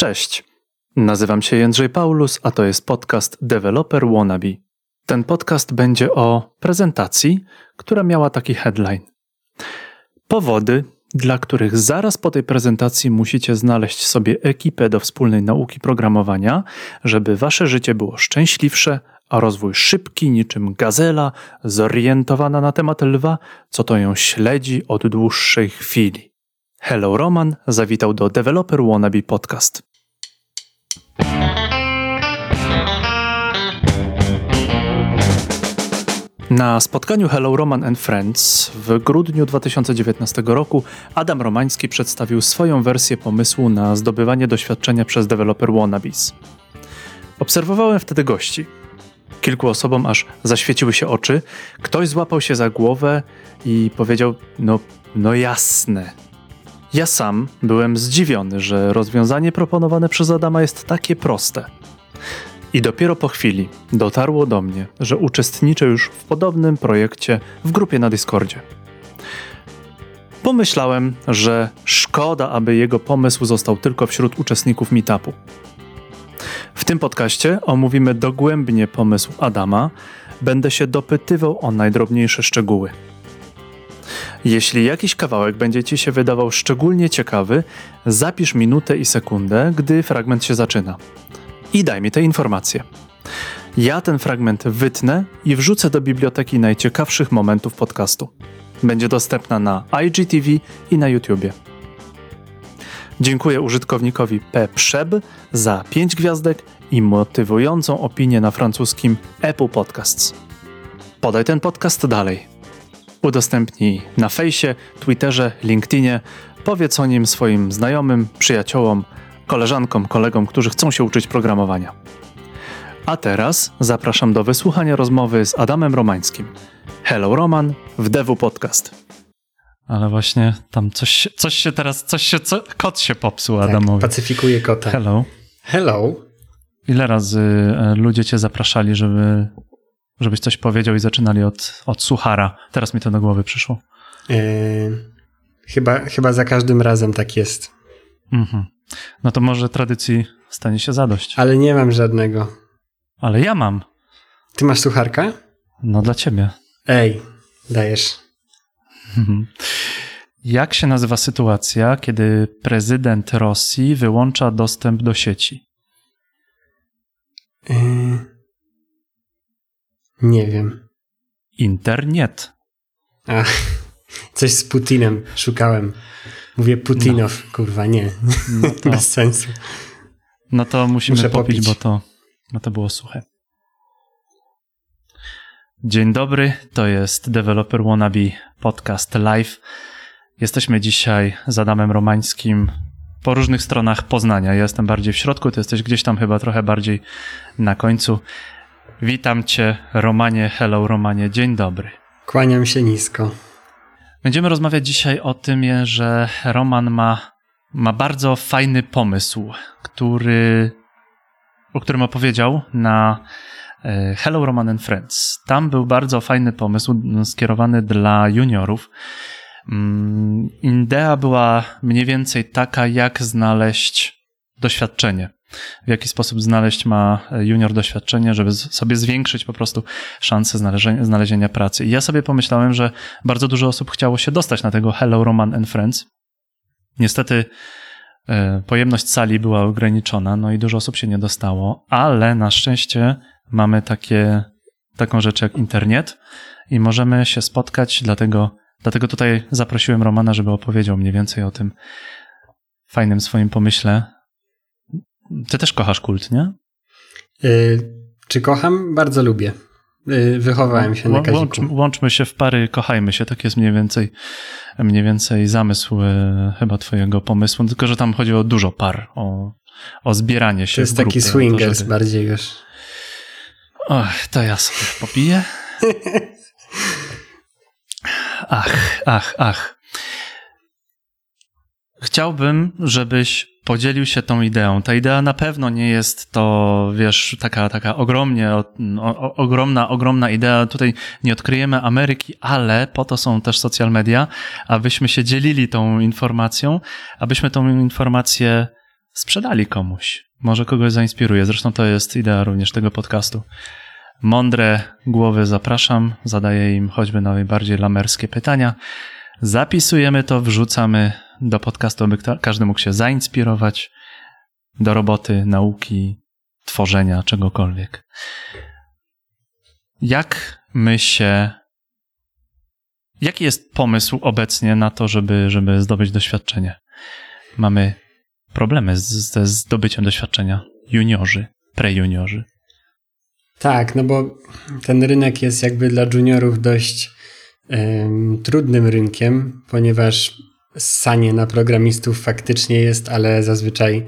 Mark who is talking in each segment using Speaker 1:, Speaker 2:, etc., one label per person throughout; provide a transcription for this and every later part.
Speaker 1: Cześć. Nazywam się Jędrzej Paulus, a to jest podcast Developer Wannabe. Ten podcast będzie o prezentacji, która miała taki headline. Powody, dla których zaraz po tej prezentacji musicie znaleźć sobie ekipę do wspólnej nauki programowania, żeby wasze życie było szczęśliwsze, a rozwój szybki niczym gazela, zorientowana na temat lwa, co to ją śledzi od dłuższej chwili. Hello Roman zawitał do Developer Wannabe Podcast. Na spotkaniu Hello Roman and Friends w grudniu 2019 roku Adam Romański przedstawił swoją wersję pomysłu na zdobywanie doświadczenia przez deweloper wannabes. Obserwowałem wtedy gości. Kilku osobom aż zaświeciły się oczy, ktoś złapał się za głowę i powiedział: No, no jasne. Ja sam byłem zdziwiony, że rozwiązanie proponowane przez Adama jest takie proste. I dopiero po chwili dotarło do mnie, że uczestniczę już w podobnym projekcie w grupie na Discordzie. Pomyślałem, że szkoda, aby jego pomysł został tylko wśród uczestników meetupu. W tym podcaście omówimy dogłębnie pomysł Adama, będę się dopytywał o najdrobniejsze szczegóły. Jeśli jakiś kawałek będzie Ci się wydawał szczególnie ciekawy, zapisz minutę i sekundę, gdy fragment się zaczyna i daj mi te informacje. Ja ten fragment wytnę i wrzucę do biblioteki najciekawszych momentów podcastu. Będzie dostępna na IGTV i na YouTubie. Dziękuję użytkownikowi P. Przeb za 5 gwiazdek i motywującą opinię na francuskim Apple Podcasts. Podaj ten podcast dalej. Udostępnij na fejsie, Twitterze, LinkedInie, powiedz o nim swoim znajomym, przyjaciołom, koleżankom, kolegom, którzy chcą się uczyć programowania. A teraz zapraszam do wysłuchania rozmowy z Adamem Romańskim. Hello Roman w Devu Podcast. Ale właśnie tam coś, coś się teraz, coś się, co, kot się popsuł tak, Adamowi.
Speaker 2: pacyfikuje kota.
Speaker 1: Hello.
Speaker 2: Hello.
Speaker 1: Ile razy e, ludzie cię zapraszali, żeby, żebyś coś powiedział i zaczynali od, od suchara? Teraz mi to do głowy przyszło. Yy,
Speaker 2: chyba, chyba za każdym razem tak jest.
Speaker 1: Mhm. No to może tradycji stanie się zadość.
Speaker 2: Ale nie mam żadnego.
Speaker 1: Ale ja mam.
Speaker 2: Ty masz sucharka?
Speaker 1: No dla ciebie.
Speaker 2: Ej, dajesz.
Speaker 1: Jak się nazywa sytuacja, kiedy prezydent Rosji wyłącza dostęp do sieci? Yy...
Speaker 2: Nie wiem.
Speaker 1: Internet.
Speaker 2: Ach, coś z Putinem szukałem. Mówię Putinow, no. kurwa, nie. No to, Bez sensu.
Speaker 1: No to musimy Muszę popić, popić, bo to, bo to było suche. Dzień dobry, to jest Developer Wannabe Podcast Live. Jesteśmy dzisiaj z Adamem Romańskim po różnych stronach Poznania. Ja jestem bardziej w środku, ty jesteś gdzieś tam chyba trochę bardziej na końcu. Witam cię, Romanie. Hello, Romanie. Dzień dobry.
Speaker 2: Kłaniam się nisko.
Speaker 1: Będziemy rozmawiać dzisiaj o tym, że Roman ma, ma bardzo fajny pomysł, który, o którym opowiedział na e, Hello Roman and Friends. Tam był bardzo fajny pomysł skierowany dla juniorów. Mm, idea była mniej więcej taka, jak znaleźć doświadczenie w jaki sposób znaleźć ma junior doświadczenie, żeby sobie zwiększyć po prostu szanse znalezienia, znalezienia pracy. I ja sobie pomyślałem, że bardzo dużo osób chciało się dostać na tego Hello Roman and Friends. Niestety e, pojemność sali była ograniczona, no i dużo osób się nie dostało, ale na szczęście mamy takie, taką rzecz jak internet i możemy się spotkać, dlatego, dlatego tutaj zaprosiłem Romana, żeby opowiedział mniej więcej o tym fajnym swoim pomyśle, ty też kochasz kult, nie?
Speaker 2: Yy, czy kocham? Bardzo lubię. Yy, wychowałem się na Kaziku. Łącz,
Speaker 1: łączmy się w pary, kochajmy się. Tak jest mniej więcej, mniej więcej zamysł yy, chyba twojego pomysłu. Tylko, że tam chodzi o dużo par, o, o zbieranie się
Speaker 2: To jest taki swingers to, żeby... bardziej już.
Speaker 1: Och, to ja sobie popiję. ach, ach, ach. Chciałbym, żebyś podzielił się tą ideą. Ta idea na pewno nie jest to, wiesz, taka, taka ogromnie, o, o, ogromna, ogromna idea. Tutaj nie odkryjemy Ameryki, ale po to są też social media, abyśmy się dzielili tą informacją, abyśmy tą informację sprzedali komuś. Może kogoś zainspiruje. Zresztą to jest idea również tego podcastu. Mądre głowy zapraszam, zadaję im choćby najbardziej lamerskie pytania. Zapisujemy to, wrzucamy do podcastu, aby każdy mógł się zainspirować do roboty, nauki, tworzenia czegokolwiek. Jak my się. Jaki jest pomysł obecnie na to, żeby, żeby zdobyć doświadczenie? Mamy problemy ze zdobyciem doświadczenia. Juniorzy, prejuniorzy.
Speaker 2: Tak, no bo ten rynek jest jakby dla juniorów dość trudnym rynkiem, ponieważ sanie na programistów faktycznie jest, ale zazwyczaj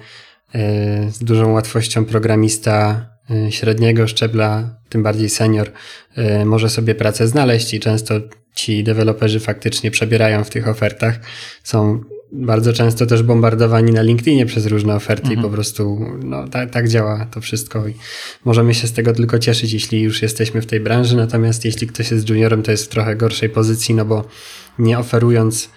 Speaker 2: e, z dużą łatwością programista e, średniego szczebla, tym bardziej senior, e, może sobie pracę znaleźć i często ci deweloperzy faktycznie przebierają w tych ofertach. Są bardzo często też bombardowani na LinkedInie przez różne oferty mhm. i po prostu no, tak, tak działa to wszystko i możemy się z tego tylko cieszyć, jeśli już jesteśmy w tej branży, natomiast jeśli ktoś jest juniorem, to jest w trochę gorszej pozycji, no bo nie oferując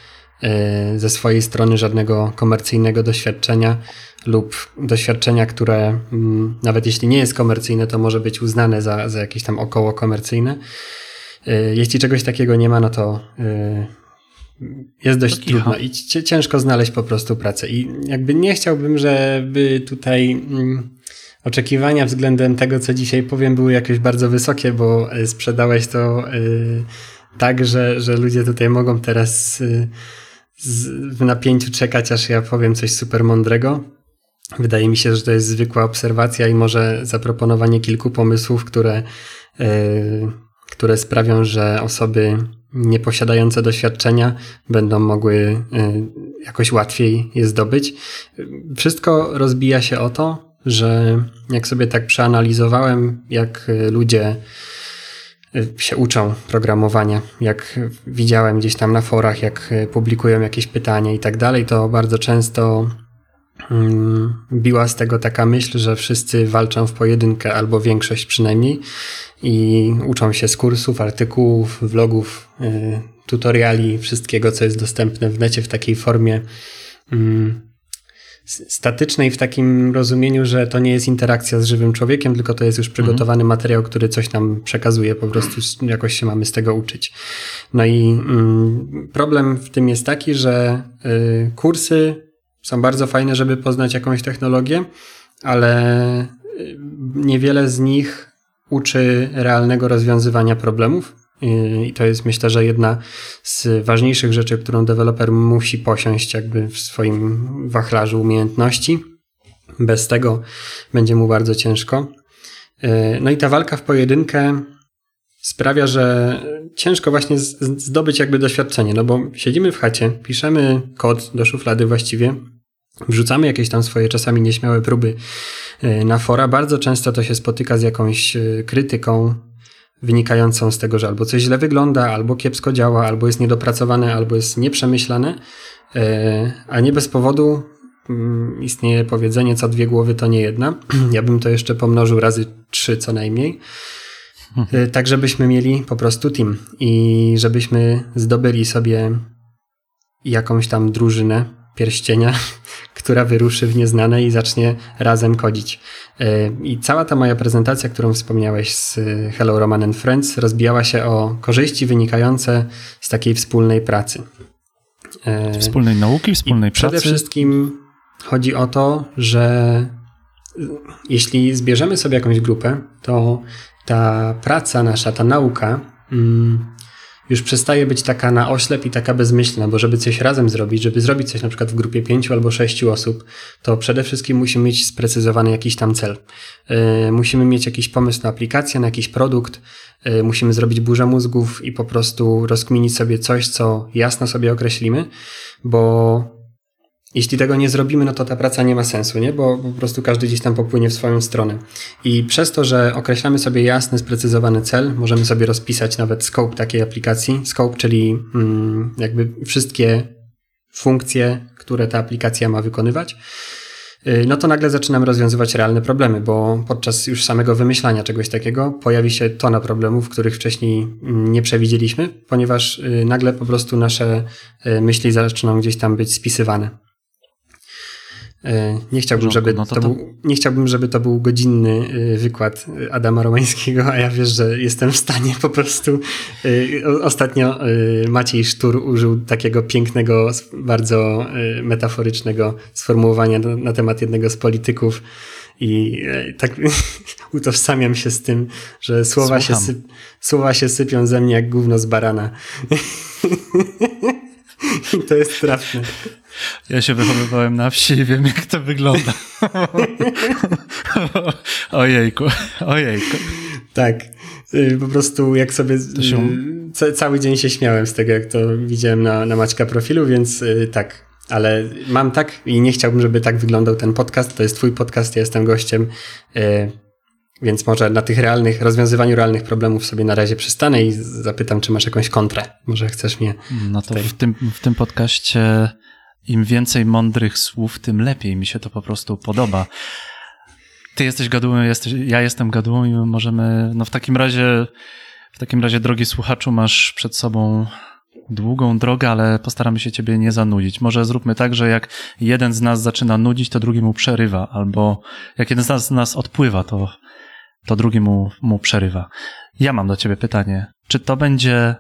Speaker 2: ze swojej strony żadnego komercyjnego doświadczenia lub doświadczenia, które mm, nawet jeśli nie jest komercyjne, to może być uznane za, za jakieś tam około komercyjne. E, jeśli czegoś takiego nie ma, no to e, jest dość trudno i ciężko znaleźć po prostu pracę. I jakby nie chciałbym, żeby tutaj mm, oczekiwania względem tego, co dzisiaj powiem, były jakieś bardzo wysokie, bo sprzedałeś to y, tak, że, że ludzie tutaj mogą teraz y, z, w napięciu czekać, aż ja powiem coś super mądrego. Wydaje mi się, że to jest zwykła obserwacja i może zaproponowanie kilku pomysłów, które, y, które sprawią, że osoby nieposiadające doświadczenia będą mogły y, jakoś łatwiej je zdobyć. Wszystko rozbija się o to, że jak sobie tak przeanalizowałem, jak ludzie się uczą programowania, jak widziałem gdzieś tam na forach, jak publikują jakieś pytania i tak dalej, to bardzo często mm, biła z tego taka myśl, że wszyscy walczą w pojedynkę, albo większość przynajmniej, i uczą się z kursów, artykułów, vlogów, y, tutoriali, wszystkiego, co jest dostępne w necie w takiej formie mm, statycznej, w takim rozumieniu, że to nie jest interakcja z żywym człowiekiem, tylko to jest już przygotowany mhm. materiał, który coś nam przekazuje, po prostu jakoś się mamy z tego uczyć. No i mm, problem w tym jest taki, że y, kursy są bardzo fajne, żeby poznać jakąś technologię, ale y, niewiele z nich uczy realnego rozwiązywania problemów. I to jest myślę, że jedna z ważniejszych rzeczy, którą deweloper musi posiąść jakby w swoim wachlarzu umiejętności. Bez tego będzie mu bardzo ciężko. No i ta walka w pojedynkę sprawia, że ciężko właśnie zdobyć jakby doświadczenie, no bo siedzimy w chacie, piszemy kod do szuflady właściwie, wrzucamy jakieś tam swoje czasami nieśmiałe próby e, na fora. Bardzo często to się spotyka z jakąś e, krytyką wynikającą z tego, że albo coś źle wygląda, albo kiepsko działa, albo jest niedopracowane, albo jest nieprzemyślane, e, a nie bez powodu mm, istnieje powiedzenie, co dwie głowy to nie jedna. Ja bym to jeszcze pomnożył razy trzy co najmniej. Tak, żebyśmy mieli po prostu team i żebyśmy zdobyli sobie jakąś tam drużynę pierścienia, która wyruszy w nieznane i zacznie razem kodzić. E, I cała ta moja prezentacja, którą wspomniałeś z Hello Roman and Friends, rozbijała się o korzyści wynikające z takiej wspólnej pracy.
Speaker 1: E, wspólnej nauki, wspólnej
Speaker 2: I
Speaker 1: pracy.
Speaker 2: Przede wszystkim chodzi o to, że jeśli zbierzemy sobie jakąś grupę, to ta praca nasza, ta nauka mm, już przestaje być taka na oślep i taka bezmyślna, bo żeby coś razem zrobić, żeby zrobić coś na przykład w grupie pięciu albo sześciu osób, to przede wszystkim musimy mieć sprecyzowany jakiś tam cel. Yy, musimy mieć jakiś pomysł na aplikację, na jakiś produkt, yy, musimy zrobić burzę mózgów i po prostu rozkminić sobie coś, co jasno sobie określimy, bo jeśli tego nie zrobimy, no to ta praca nie ma sensu, nie? Bo po prostu każdy gdzieś tam popłynie w swoją stronę. I przez to, że określamy sobie jasny, sprecyzowany cel, możemy sobie rozpisać nawet scope takiej aplikacji. Scope, czyli mm, jakby wszystkie funkcje, które ta aplikacja ma wykonywać. Y, no to nagle zaczynamy rozwiązywać realne problemy, bo podczas już samego wymyślania czegoś takiego pojawi się tona problemów, których wcześniej mm, nie przewidzieliśmy, ponieważ y, nagle po prostu nasze y, myśli zaczną gdzieś tam być spisywane. E, nie chciałbym, żeby no to, to, Był, nie chciałbym, żeby to był godzinny e, wykład Adama Romańskiego, a ja wiesz, że jestem w stanie po prostu. E, ostatnio Maciej Sztur użył takiego pięknego, bardzo metaforycznego sformułowania na temat jednego z polityków. I tak utożsamiam się z tym, że słowa się, syp, słowa się sypią ze mnie jak gówno z barana. To jest trafne.
Speaker 1: Ja się wychowywałem na wsi i wiem, jak to wygląda. ojejku, ojejku.
Speaker 2: Tak. Y, po prostu jak sobie się... Y, cały dzień się śmiałem z tego, jak to widziałem na, na Maćka profilu, więc y, tak. Ale mam tak i nie chciałbym, żeby tak wyglądał ten podcast. To jest twój podcast, ja jestem gościem. Więc może na tych realnych, rozwiązywaniu realnych problemów sobie na razie przystanę i zapytam, czy masz jakąś kontrę. Może chcesz mnie.
Speaker 1: No to tutaj... w, tym, w tym podcaście im więcej mądrych słów, tym lepiej. Mi się to po prostu podoba. Ty jesteś gadułą, jesteś, ja jestem gadułą i możemy, no w takim razie, w takim razie, drogi słuchaczu, masz przed sobą długą drogę, ale postaramy się ciebie nie zanudzić. Może zróbmy tak, że jak jeden z nas zaczyna nudzić, to drugi mu przerywa, albo jak jeden z nas, z nas odpływa, to, to drugi mu, mu przerywa. Ja mam do ciebie pytanie. Czy to będzie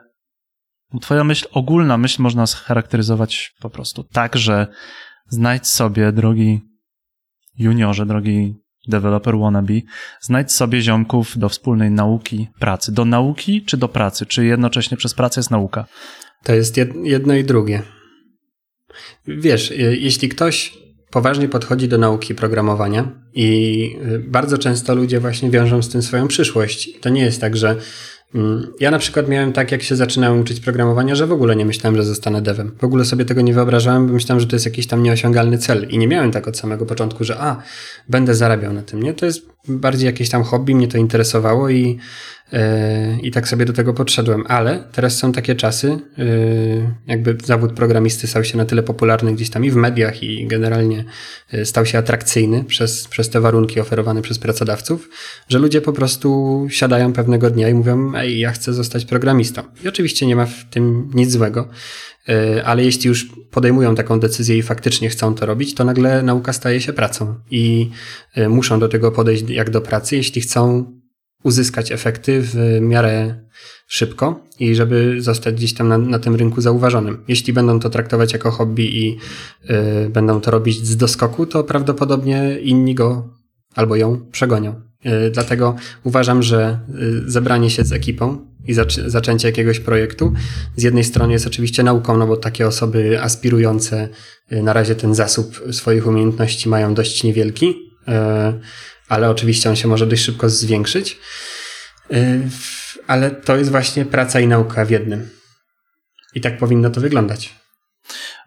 Speaker 1: Twoja myśl, ogólna myśl można scharakteryzować po prostu tak, że znajdź sobie, drogi juniorze, drogi developer wannabe, znajdź sobie ziomków do wspólnej nauki, pracy. Do nauki czy do pracy? Czy jednocześnie przez pracę jest nauka?
Speaker 2: To jest jedno i drugie. Wiesz, jeśli ktoś poważnie podchodzi do nauki programowania i bardzo często ludzie właśnie wiążą z tym swoją przyszłość. To nie jest tak, że Mm, ja na przykład miałem tak, jak się zaczynałem uczyć programowania, że w ogóle nie myślałem, że zostanę devem. W ogóle sobie tego nie wyobrażałem, bo myślałem, że to jest jakiś tam nieosiągalny cel. I nie miałem tak od samego początku, że a, będę zarabiał na tym. Nie, to jest bardziej jakieś tam hobby, mnie to interesowało i i tak sobie do tego podszedłem, ale teraz są takie czasy, yy, jakby zawód programisty stał się na tyle popularny gdzieś tam i w mediach, i generalnie yy, stał się atrakcyjny przez, przez te warunki oferowane przez pracodawców, że ludzie po prostu siadają pewnego dnia i mówią: Ej, ja chcę zostać programistą. I oczywiście nie ma w tym nic złego, yy, ale jeśli już podejmują taką decyzję i faktycznie chcą to robić, to nagle nauka staje się pracą i muszą do tego podejść jak do pracy, jeśli chcą uzyskać efekty w miarę szybko i żeby zostać gdzieś tam na, na tym rynku zauważonym. Jeśli będą to traktować jako hobby i y, będą to robić z doskoku, to prawdopodobnie inni go albo ją przegonią. Y, dlatego uważam, że y, zebranie się z ekipą i zac zaczęcie jakiegoś projektu z jednej strony jest oczywiście nauką, no bo takie osoby aspirujące na razie ten zasób swoich umiejętności mają dość niewielki ale oczywiście on się może dość szybko zwiększyć. Y, ale to jest właśnie praca i nauka w jednym. I tak powinno to wyglądać.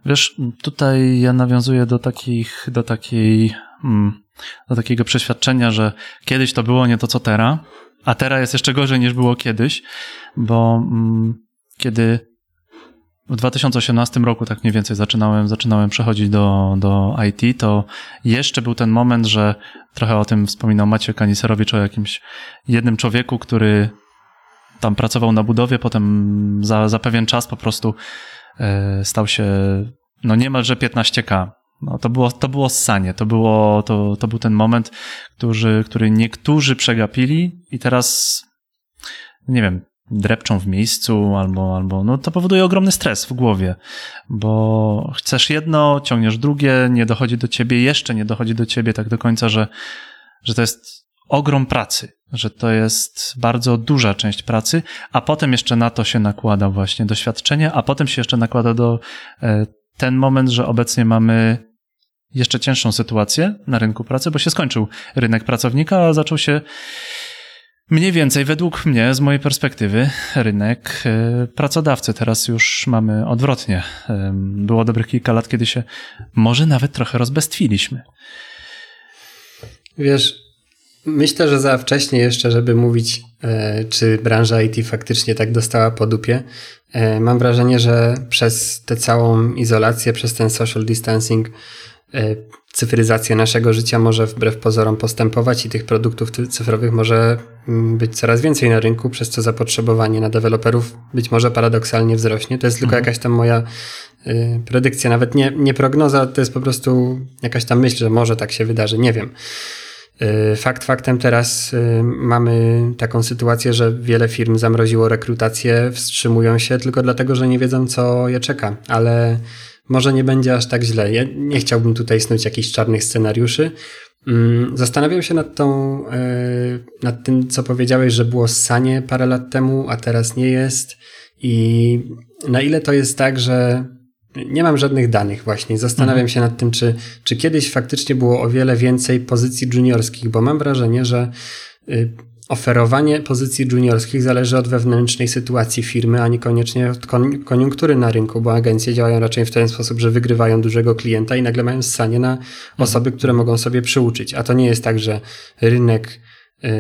Speaker 1: Wiesz, tutaj ja nawiązuję do takich, do takiej, mm, do takiego przeświadczenia, że kiedyś to było nie to co teraz, a teraz jest jeszcze gorzej niż było kiedyś, bo mm, kiedy w 2018 roku tak mniej więcej zaczynałem, zaczynałem przechodzić do, do IT, to jeszcze był ten moment, że trochę o tym wspominał Maciek Kaniserowicz, o jakimś jednym człowieku, który tam pracował na budowie, potem za, za pewien czas po prostu e, stał się no niemalże 15K. No, to było, to było ssanie, to, było, to, to był ten moment, który, który niektórzy przegapili i teraz nie wiem, drepczą w miejscu, albo, albo no to powoduje ogromny stres w głowie, bo chcesz jedno, ciągniesz drugie, nie dochodzi do ciebie, jeszcze nie dochodzi do ciebie tak do końca, że, że to jest ogrom pracy, że to jest bardzo duża część pracy, a potem jeszcze na to się nakłada właśnie doświadczenie, a potem się jeszcze nakłada do e, ten moment, że obecnie mamy jeszcze cięższą sytuację na rynku pracy, bo się skończył rynek pracownika, a zaczął się Mniej więcej, według mnie, z mojej perspektywy, rynek e, pracodawcy. Teraz już mamy odwrotnie. Było dobrych kilka lat, kiedy się może nawet trochę rozbestwiliśmy.
Speaker 2: Wiesz, myślę, że za wcześnie jeszcze, żeby mówić, e, czy branża IT faktycznie tak dostała po dupie. E, mam wrażenie, że przez tę całą izolację, przez ten social distancing, cyfryzacja naszego życia może wbrew pozorom postępować i tych produktów cyfrowych może być coraz więcej na rynku, przez co zapotrzebowanie na deweloperów być może paradoksalnie wzrośnie. To jest tylko mhm. jakaś tam moja yy, predykcja, nawet nie, nie prognoza, to jest po prostu jakaś tam myśl, że może tak się wydarzy, nie wiem. Yy, fakt faktem teraz yy, mamy taką sytuację, że wiele firm zamroziło rekrutację, wstrzymują się tylko dlatego, że nie wiedzą, co je czeka, ale może nie będzie aż tak źle. Ja nie chciałbym tutaj snuć jakichś czarnych scenariuszy. Mm, zastanawiam się nad tą, yy, nad tym, co powiedziałeś, że było ssanie parę lat temu, a teraz nie jest. I na ile to jest tak, że nie mam żadnych danych właśnie. Zastanawiam mhm. się nad tym, czy, czy kiedyś faktycznie było o wiele więcej pozycji juniorskich, bo mam wrażenie, że y, oferowanie pozycji juniorskich zależy od wewnętrznej sytuacji firmy, a niekoniecznie od koniunktury na rynku, bo agencje działają raczej w ten sposób, że wygrywają dużego klienta i nagle mają ssanie na osoby, które mogą sobie przyuczyć. A to nie jest tak, że rynek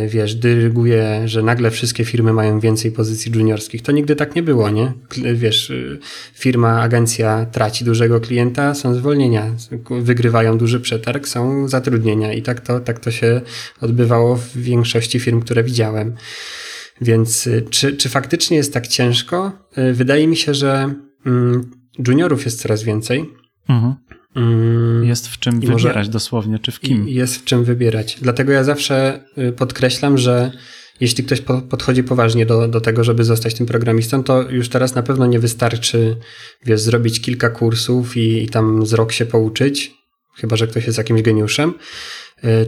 Speaker 2: wiesz, dyryguje, że nagle wszystkie firmy mają więcej pozycji juniorskich. To nigdy tak nie było, nie? Wiesz, y, firma, agencja traci dużego klienta, są zwolnienia, wygrywają duży przetarg, są zatrudnienia i tak to, tak to się odbywało w większości firm, które widziałem. Więc y, czy, czy faktycznie jest tak ciężko? Y, wydaje mi się, że mm, juniorów jest coraz więcej. Mhm.
Speaker 1: Mm, jest w czym wybierać dosłownie, czy w kim.
Speaker 2: Jest w czym wybierać. Dlatego ja zawsze y, podkreślam, że jeśli ktoś podchodzi poważnie do, do tego, żeby zostać tym programistą, to już teraz na pewno nie wystarczy, wiesz, zrobić kilka kursów i, i tam z rok się pouczyć, chyba że ktoś jest jakimś geniuszem,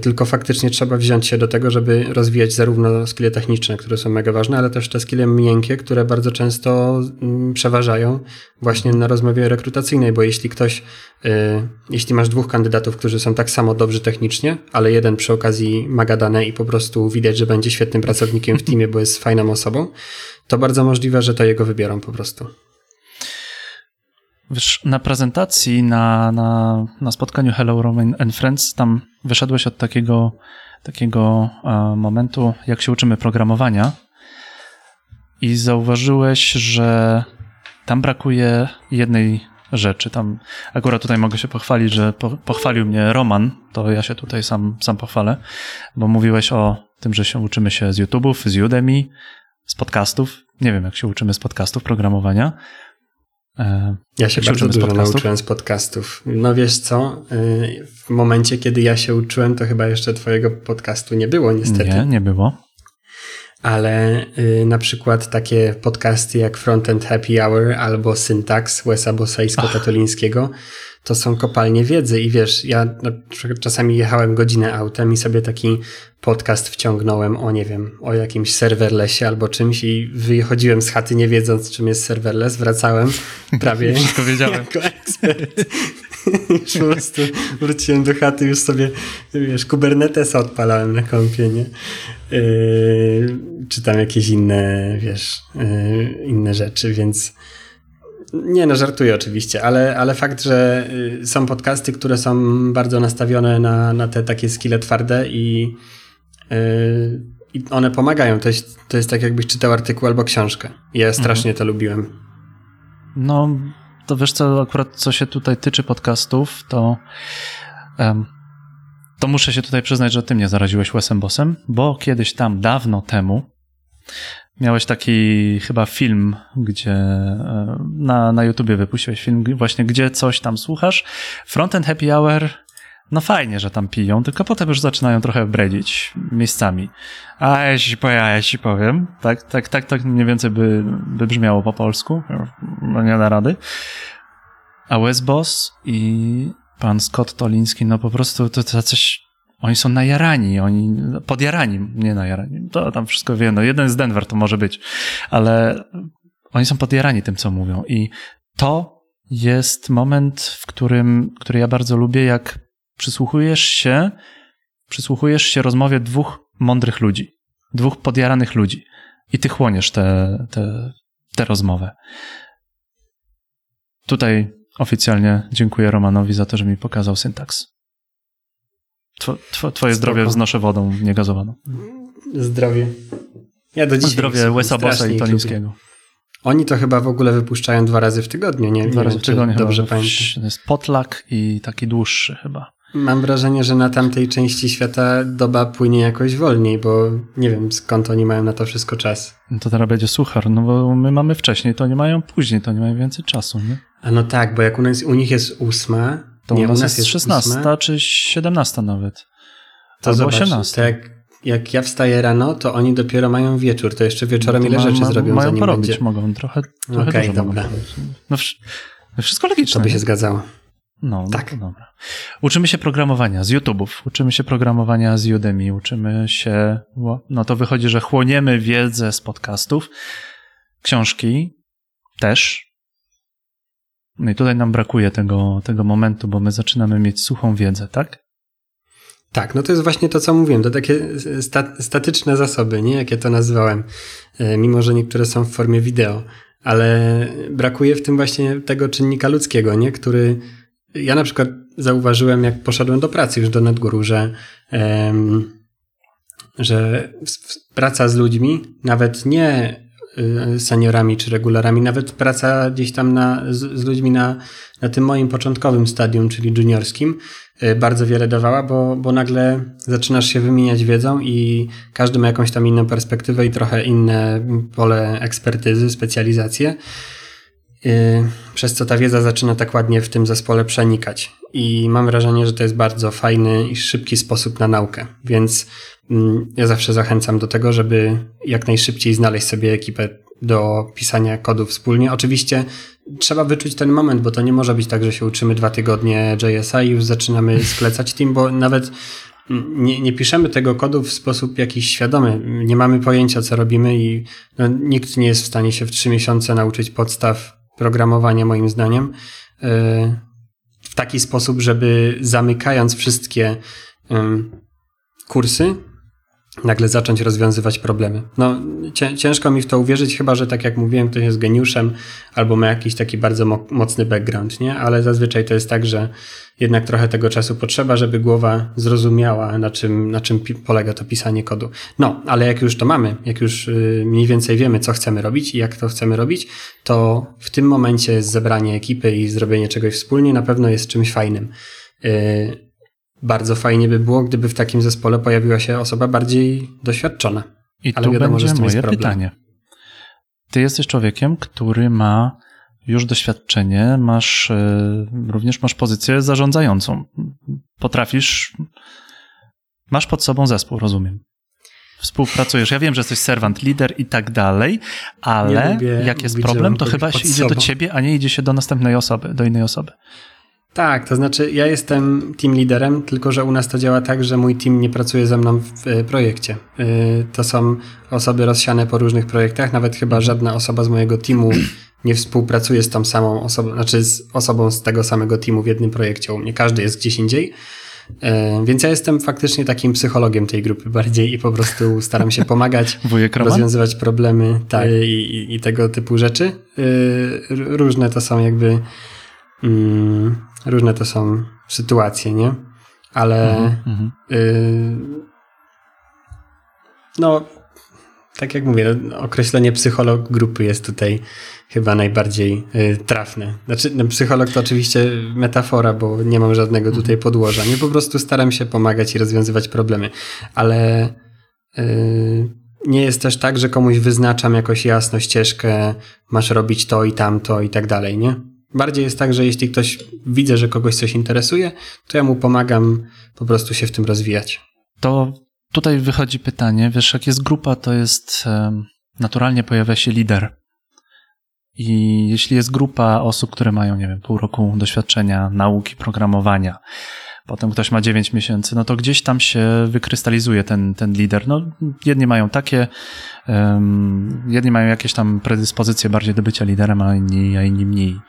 Speaker 2: tylko faktycznie trzeba wziąć się do tego, żeby rozwijać zarówno skille techniczne, które są mega ważne, ale też te skille miękkie, które bardzo często mm, przeważają właśnie na rozmowie rekrutacyjnej, bo jeśli ktoś, e, jeśli masz dwóch kandydatów, którzy są tak samo dobrzy technicznie, ale jeden przy okazji ma gadane i po prostu widać, że będzie świetnym pracownikiem w teamie, bo jest fajną osobą, to bardzo możliwe, że to jego wybiorą po prostu.
Speaker 1: Wiesz, na prezentacji, na, na, na spotkaniu Hello Roman and Friends, tam wyszedłeś od takiego, takiego e, momentu, jak się uczymy programowania i zauważyłeś, że tam brakuje jednej rzeczy. Tam akurat tutaj mogę się pochwalić, że po, pochwalił mnie Roman, to ja się tutaj sam, sam pochwalę, bo mówiłeś o tym, że się uczymy się z YouTube'ów, z Udemy, z podcastów. Nie wiem, jak się uczymy z podcastów programowania,
Speaker 2: ja się bardzo dużo nauczyłem z podcastów. No wiesz co, e, w momencie, kiedy ja się uczyłem, to chyba jeszcze twojego podcastu nie było niestety.
Speaker 1: Nie, nie było.
Speaker 2: Ale y, na przykład takie podcasty jak Frontend Happy Hour albo Syntax Wesa Bosaisko-Katolińskiego to są kopalnie wiedzy i wiesz, ja no, czasami jechałem godzinę autem i sobie taki podcast wciągnąłem o, nie wiem, o jakimś serverlessie albo czymś i wychodziłem z chaty nie wiedząc, czym jest serverless, wracałem prawie
Speaker 1: Wszystko wiedziałem.
Speaker 2: jako ekspert. Już po prostu wróciłem do chaty, już sobie, wiesz, Kubernetesa odpalałem na kompie, nie? Yy, czy tam jakieś inne, wiesz, yy, inne rzeczy, więc nie, no żartuję oczywiście, ale, ale fakt, że y, są podcasty, które są bardzo nastawione na, na te takie skille twarde i, yy, i one pomagają. To jest, to jest tak, jakbyś czytał artykuł albo książkę. Ja strasznie mhm. to lubiłem.
Speaker 1: No, to wiesz co, akurat co się tutaj tyczy podcastów, to um, to muszę się tutaj przyznać, że ty mnie zaraziłeś Wesem Bossem, bo kiedyś tam, dawno temu, Miałeś taki chyba film, gdzie na, na YouTubie wypuściłeś film właśnie, gdzie coś tam słuchasz. Frontend Happy Hour, no fajnie, że tam piją, tylko potem już zaczynają trochę bredzić miejscami. A ja ci, ja ci powiem, tak, tak, tak, tak mniej więcej by, by brzmiało po polsku, no nie da rady. A Wes Boss i pan Scott Toliński, no po prostu to, to coś oni są najarani, oni podjarani, nie najarani. To tam wszystko wiem. No jeden z Denver to może być, ale oni są podjarani tym, co mówią. I to jest moment, w którym, który ja bardzo lubię, jak przysłuchujesz się, przysłuchujesz się rozmowie dwóch mądrych ludzi, dwóch podjaranych ludzi i ty chłoniesz tę te, te, te rozmowę. Tutaj oficjalnie dziękuję Romanowi za to, że mi pokazał syntaks. Two, twoje zdrowie wznoszę wodą niegazowaną.
Speaker 2: Zdrowie. Ja do dzisiaj
Speaker 1: Zdrowie Wesa Bossa i Tolińskiego.
Speaker 2: Oni to chyba w ogóle wypuszczają dwa razy w tygodniu, nie?
Speaker 1: Dwa razy w tygodniu
Speaker 2: dobrze pamiętam.
Speaker 1: To jest potlak i taki dłuższy chyba.
Speaker 2: Mam wrażenie, że na tamtej części świata doba płynie jakoś wolniej, bo nie wiem skąd oni mają na to wszystko czas.
Speaker 1: No to teraz będzie suchar, no bo my mamy wcześniej, to nie mają później, to nie mają więcej czasu, nie?
Speaker 2: A no tak, bo jak u, nas, u nich jest ósma,
Speaker 1: to
Speaker 2: nie,
Speaker 1: u nas, jest, jest 16
Speaker 2: ósma,
Speaker 1: czy 17 nawet.
Speaker 2: to
Speaker 1: Albo
Speaker 2: zobacz,
Speaker 1: 18.
Speaker 2: To jak, ja wstaję rano, to oni dopiero mają wieczór, to jeszcze wieczorem
Speaker 1: To
Speaker 2: ile
Speaker 1: ma-
Speaker 2: rzeczy
Speaker 1: ma-
Speaker 2: zrobią,
Speaker 1: Mają
Speaker 2: zanim
Speaker 1: porobić,
Speaker 2: będzie.
Speaker 1: mogą trochę, trochę
Speaker 2: Okej,
Speaker 1: dużo
Speaker 2: dobra.
Speaker 1: No, no wszystko logiczne.
Speaker 2: To by się zgadzało.
Speaker 1: No,
Speaker 2: Tak.
Speaker 1: tak. No, dobra. Uczymy się programowania z YouTube'ów, uczymy się programowania z Udemy, uczymy się, no to wychodzi, że chłoniemy wiedzę z podcastów, książki też. No i tutaj nam brakuje tego, tego momentu, bo my zaczynamy mieć suchą wiedzę, tak?
Speaker 2: Tak, no to jest właśnie to, co mówiłem. To takie sta statyczne zasoby, nie? Jak ja to nazwałem. E, Mimo, że niektóre są w formie wideo. Ale brakuje w tym właśnie tego czynnika ludzkiego, nie? Który ja na przykład zauważyłem, jak poszedłem do pracy już do Nadgóru, że, em, że praca z ludźmi, nawet nie y, seniorami czy regularami, nawet praca gdzieś tam na, z, z ludźmi na, na tym moim początkowym stadium, czyli juniorskim, y, bardzo wiele dawała, bo, bo nagle zaczynasz się wymieniać wiedzą i każdy ma jakąś tam inną perspektywę i trochę inne pole ekspertyzy, specjalizacje. Y, Przez co ta wiedza zaczyna tak ładnie w tym zespole przenikać. I mam wrażenie, że to jest bardzo fajny i szybki sposób na naukę. Więc mm, ja zawsze zachęcam do tego, żeby jak najszybciej znaleźć sobie ekipę do pisania kodu wspólnie. Oczywiście trzeba wyczuć ten moment, bo to nie może być tak, że się uczymy dwa tygodnie JS-a i już zaczynamy sklecać team, bo nawet mm, nie, nie piszemy tego kodu w sposób jakiś świadomy. Nie mamy pojęcia, co robimy i no, nikt nie jest w stanie się w trzy miesiące nauczyć podstaw programowania, moim zdaniem, yy, w taki sposób, żeby zamykając wszystkie kursy, nagle zacząć rozwiązywać problemy. No, cię, ciężko mi w to uwierzyć, chyba że tak jak mówiłem, ktoś jest geniuszem albo ma jakiś taki bardzo mo mocny background, nie? Ale zazwyczaj to jest tak, że jednak trochę tego czasu potrzeba, żeby głowa zrozumiała, na czym, na czym polega to pisanie kodu. No, ale jak już to mamy, jak już y, mniej więcej wiemy, co chcemy robić i jak to chcemy robić, to w tym momencie zebranie ekipy i zrobienie czegoś wspólnie na pewno jest czymś fajnym. Y, bardzo fajnie by było, gdyby w takim zespole pojawiła się osoba bardziej doświadczona.
Speaker 1: I
Speaker 2: Ale
Speaker 1: tu
Speaker 2: wiadomo, że z
Speaker 1: będzie
Speaker 2: tym jest
Speaker 1: moje
Speaker 2: problem.
Speaker 1: pytanie. Ty jesteś człowiekiem, który ma już doświadczenie, masz e, również masz pozycję zarządzającą. Potrafisz, masz pod sobą zespół, rozumiem. Współpracujesz. Ja wiem, że jesteś servant, lider i tak dalej, ale
Speaker 2: lubię
Speaker 1: jak jest problem, to chyba się idzie do
Speaker 2: sobą.
Speaker 1: ciebie, a nie idzie się do następnej osoby, do innej osoby.
Speaker 2: Tak, to znaczy ja jestem team liderem, tylko że u nas to działa tak, że mój team nie pracuje ze mną w projekcie. E, To są osoby rozsiane po różnych projektach, nawet chyba żadna osoba z mojego teamu nie współpracuje z tą samą osobą, znaczy z osobą z tego samego teamu w jednym projekcie. U mnie każdy jest gdzieś indziej. E, Więc ja jestem faktycznie takim psychologiem tej grupy bardziej i po prostu staram się pomagać rozwiązywać problemy tak, i, i, i tego typu rzeczy. Y, różne to są jakby mm, różne to są sytuacje, nie? Ale
Speaker 1: Mhm, mhm.
Speaker 2: y, no tak jak mówię, określenie psycholog grupy jest tutaj chyba najbardziej y, trafne. Znaczy, no, psycholog to oczywiście metafora, bo nie mam żadnego tutaj podłoża. Nie po prostu staram się pomagać i rozwiązywać problemy, ale y, nie jest też tak, że komuś wyznaczam jakoś jasno ścieżkę, masz robić to i tamto i tak dalej, nie? Bardziej jest tak, że jeśli ktoś widzę, że kogoś coś interesuje, to ja mu pomagam po prostu się w tym rozwijać.
Speaker 1: To tutaj wychodzi pytanie, wiesz, jak jest grupa, to jest naturalnie pojawia się lider. I jeśli jest grupa osób, które mają, nie wiem, pół roku doświadczenia nauki programowania, potem ktoś ma 9 miesięcy, no to gdzieś tam się wykrystalizuje ten, ten lider. No, jedni mają takie, um, jedni mają jakieś tam predyspozycje bardziej do bycia liderem, a inni, a inni mniej.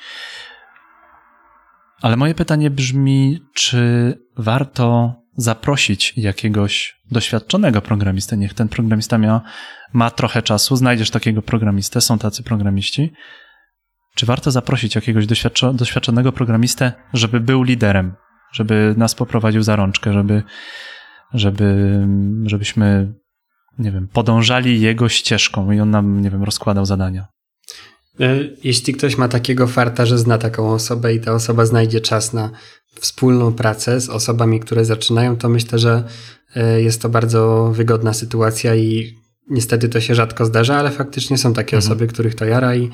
Speaker 1: Ale moje pytanie brzmi, czy warto zaprosić jakiegoś doświadczonego programistę? Niech ten programista ma, ma trochę czasu, znajdziesz takiego programistę, są tacy programiści. Czy warto zaprosić jakiegoś doświadczo- doświadczonego programistę, żeby był liderem, żeby nas poprowadził za rączkę, żeby, żeby, żebyśmy, nie wiem, podążali jego ścieżką i on nam, nie wiem, rozkładał zadania?
Speaker 2: E, Jeśli ktoś ma takiego farta, że zna taką osobę i ta osoba znajdzie czas na wspólną pracę z osobami, które zaczynają, to myślę, że e, jest to bardzo wygodna sytuacja i niestety to się rzadko zdarza, ale faktycznie są takie
Speaker 1: Mhm.
Speaker 2: osoby, których to jara i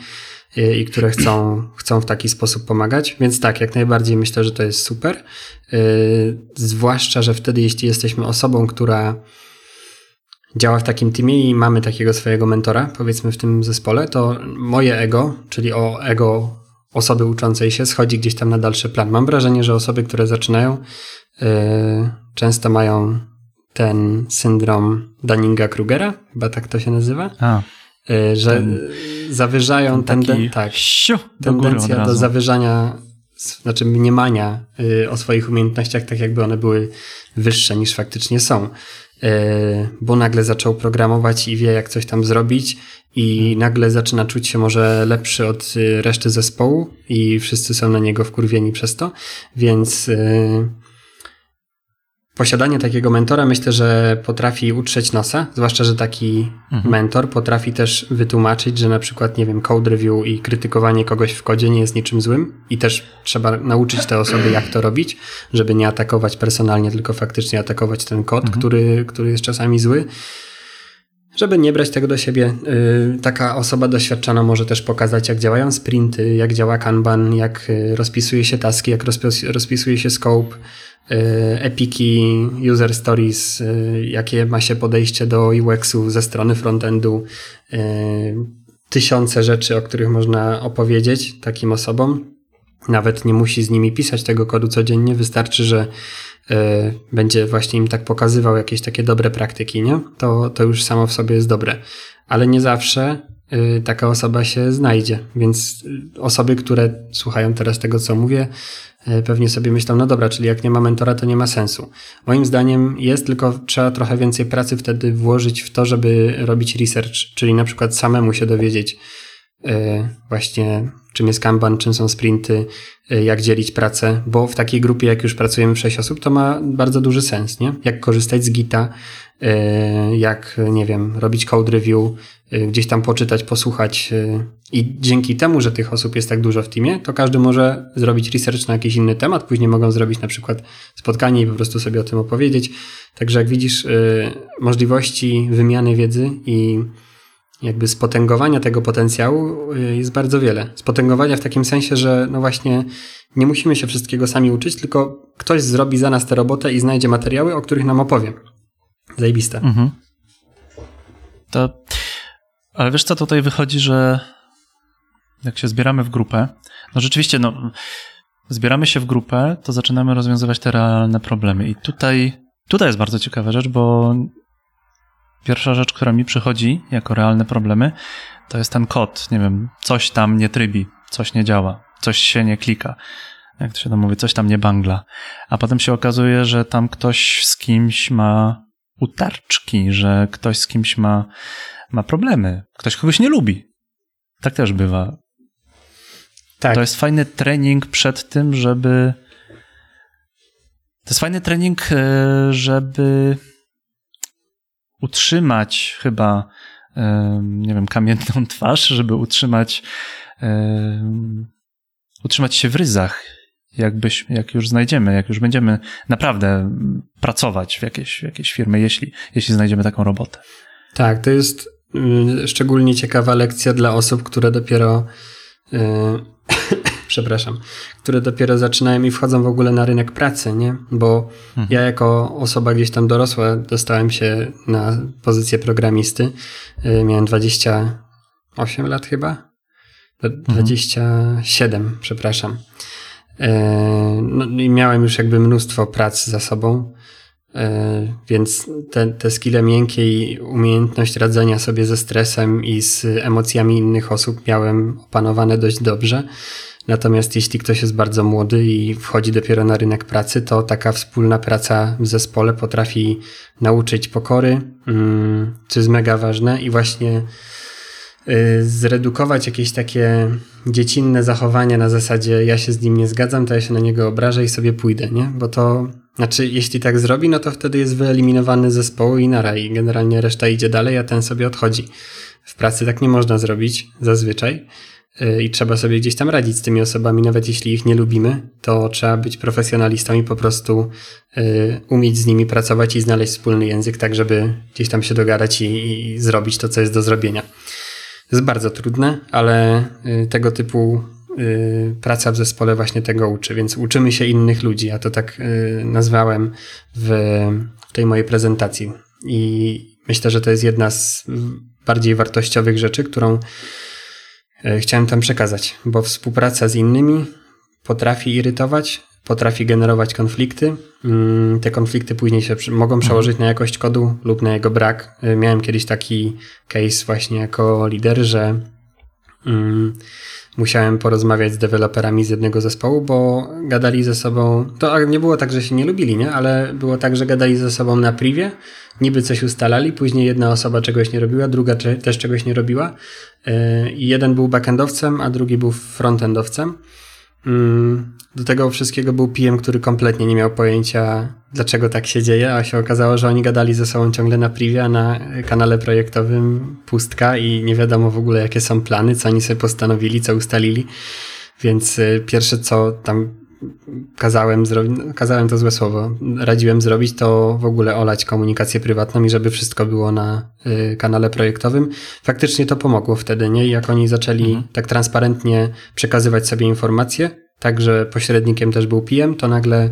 Speaker 2: i które chcą, chcą w taki sposób pomagać. Więc tak, jak najbardziej myślę, że to jest super. Zwłaszcza, że wtedy, jeśli jesteśmy osobą, która działa w takim teamie i mamy takiego swojego mentora, powiedzmy w tym zespole, to moje ego, czyli o ego osoby uczącej się, schodzi gdzieś tam na dalszy plan. Mam wrażenie, że osoby, które zaczynają, yy, często mają ten syndrom Dunninga-Krugera, chyba tak to się nazywa. A, że ten, zawyżają ten tenden- tak, tendencja do zawyżania, znaczy mniemania yy, o swoich umiejętnościach, tak jakby one były wyższe niż faktycznie są. E, bo nagle zaczął programować i wie, jak coś tam zrobić, i nagle zaczyna czuć się może lepszy od y, reszty zespołu, i wszyscy są na niego wkurwieni przez to, więc y, posiadanie takiego mentora myślę, że potrafi utrzeć nosa, zwłaszcza, że taki mhm. mentor potrafi też wytłumaczyć, że na przykład, nie wiem, code review i krytykowanie kogoś w kodzie nie jest niczym złym i też trzeba nauczyć te osoby, jak to robić, żeby nie atakować personalnie, tylko faktycznie atakować ten kod, mhm. który, który jest czasami zły. Żeby nie brać tego do siebie, yy, taka osoba doświadczona może też pokazać, jak działają sprinty, jak działa Kanban, jak y, rozpisuje się taski, jak rozpisuje się scope, epiki, user stories, e, jakie ma się podejście do UX-u ze strony frontendu, e, tysiące rzeczy, o których można opowiedzieć takim osobom. Nawet nie musi z nimi pisać tego kodu codziennie, wystarczy, że będzie właśnie im tak pokazywał jakieś takie dobre praktyki, nie? To, to już samo w sobie jest dobre. Ale nie zawsze taka osoba się znajdzie, więc osoby, które słuchają teraz tego, co mówię, pewnie sobie myślą, no dobra, czyli jak nie ma mentora, to nie ma sensu. Moim zdaniem jest, tylko trzeba trochę więcej pracy wtedy włożyć w to, żeby robić research, czyli na przykład samemu się dowiedzieć e, właśnie czym jest Kanban, czym są sprinty, e, jak dzielić pracę, bo w takiej grupie, jak już pracujemy w 6 osób, to ma bardzo duży sens, nie? Jak korzystać z Gita, jak, nie wiem, robić code review, gdzieś tam poczytać, posłuchać i dzięki temu, że tych osób jest tak dużo w teamie, to każdy może zrobić research na jakiś inny temat, później mogą zrobić na przykład spotkanie i po prostu sobie o tym opowiedzieć. Także jak widzisz, y, możliwości wymiany wiedzy i jakby spotęgowania tego potencjału y, jest bardzo wiele. Spotęgowania w takim sensie, że no właśnie nie musimy się wszystkiego sami uczyć, tylko ktoś zrobi za nas tę robotę i znajdzie materiały, o których nam opowie. Zajebiste. Mhm.
Speaker 1: To, ale wiesz co, tutaj wychodzi, że jak się zbieramy w grupę, no rzeczywiście, no, zbieramy się w grupę, to zaczynamy rozwiązywać te realne problemy. I tutaj, tutaj jest bardzo ciekawa rzecz, bo pierwsza rzecz, która mi przychodzi jako realne problemy, to jest ten kod. Nie wiem, coś tam nie trybi, coś nie działa, coś się nie klika. Jak to się tam mówi, coś tam nie bangla. A potem się okazuje, że tam ktoś z kimś ma utarczki, że ktoś z kimś ma, ma problemy, ktoś kogoś nie lubi. Tak też bywa. Tak. To jest fajny trening przed tym, żeby. To jest fajny trening, e, żeby utrzymać chyba, nie wiem, kamienną twarz, żeby utrzymać, utrzymać się w ryzach, jakbyś, jak już znajdziemy, jak już będziemy naprawdę pracować w jakiejś, w jakiejś firmie, jeśli, jeśli znajdziemy taką robotę.
Speaker 2: Tak, to jest y, szczególnie ciekawa lekcja dla osób, które dopiero przepraszam, które dopiero zaczynają i wchodzą w ogóle na rynek pracy, nie? Bo mhm. ja jako osoba gdzieś tam dorosła dostałem się na pozycję programisty. Y, miałem 28 lat chyba. 27, mhm. przepraszam. Y, no i miałem już jakby mnóstwo prac za sobą, y, więc te, te skille miękkie i umiejętność radzenia sobie ze stresem i z emocjami innych osób miałem opanowane dość dobrze. Natomiast jeśli ktoś jest bardzo młody i wchodzi dopiero na rynek pracy, to taka wspólna praca w zespole potrafi nauczyć pokory, mm, co jest mega ważne i właśnie y, zredukować jakieś takie dziecinne zachowania na zasadzie ja się z nim nie zgadzam, to ja się na niego obrażę i sobie pójdę, nie? Bo to, znaczy jeśli tak zrobi, no to wtedy jest wyeliminowany zespołu i nara i generalnie reszta idzie dalej, a ten sobie odchodzi. W pracy tak nie można zrobić zazwyczaj. Y, i trzeba sobie gdzieś tam radzić z tymi osobami, nawet jeśli ich nie lubimy, to trzeba być profesjonalistą i po prostu y, umieć z nimi pracować i znaleźć wspólny język, tak żeby gdzieś tam się dogadać i, i zrobić to, co jest do zrobienia. jest bardzo trudne, ale y, tego typu praca w zespole właśnie tego uczy, więc uczymy się innych ludzi. Ja to tak nazwałem w, w tej mojej prezentacji. I myślę, że to jest jedna z bardziej wartościowych rzeczy, którą chciałem tam przekazać, bo współpraca z innymi potrafi irytować, potrafi generować konflikty. Mm, te konflikty później się mogą przełożyć na jakość kodu lub na jego brak. Y, miałem kiedyś taki case właśnie jako lider, że mm, musiałem porozmawiać z deweloperami z jednego zespołu, bo gadali ze sobą. To nie było tak, że się nie lubili, nie? ale było tak, że gadali ze sobą na privie, niby coś ustalali, później jedna osoba czegoś nie robiła, druga też czegoś nie robiła. Y, I jeden był backendowcem, a drugi był frontendowcem. Mm, do tego wszystkiego był PM, który kompletnie nie miał pojęcia, dlaczego tak się dzieje, a się okazało, że oni gadali ze sobą ciągle na privie, a na kanale projektowym pustka i nie wiadomo w ogóle, jakie są plany, co oni sobie postanowili, co ustalili. Więc y, pierwsze, co tam kazałem kazałem to złe słowo, radziłem zrobić, to w ogóle olać komunikację prywatną i żeby wszystko było na y, kanale projektowym. Faktycznie to pomogło wtedy, nie? I jak oni zaczęli mhm. tak transparentnie przekazywać sobie informacje, tak, że pośrednikiem też był PM, to nagle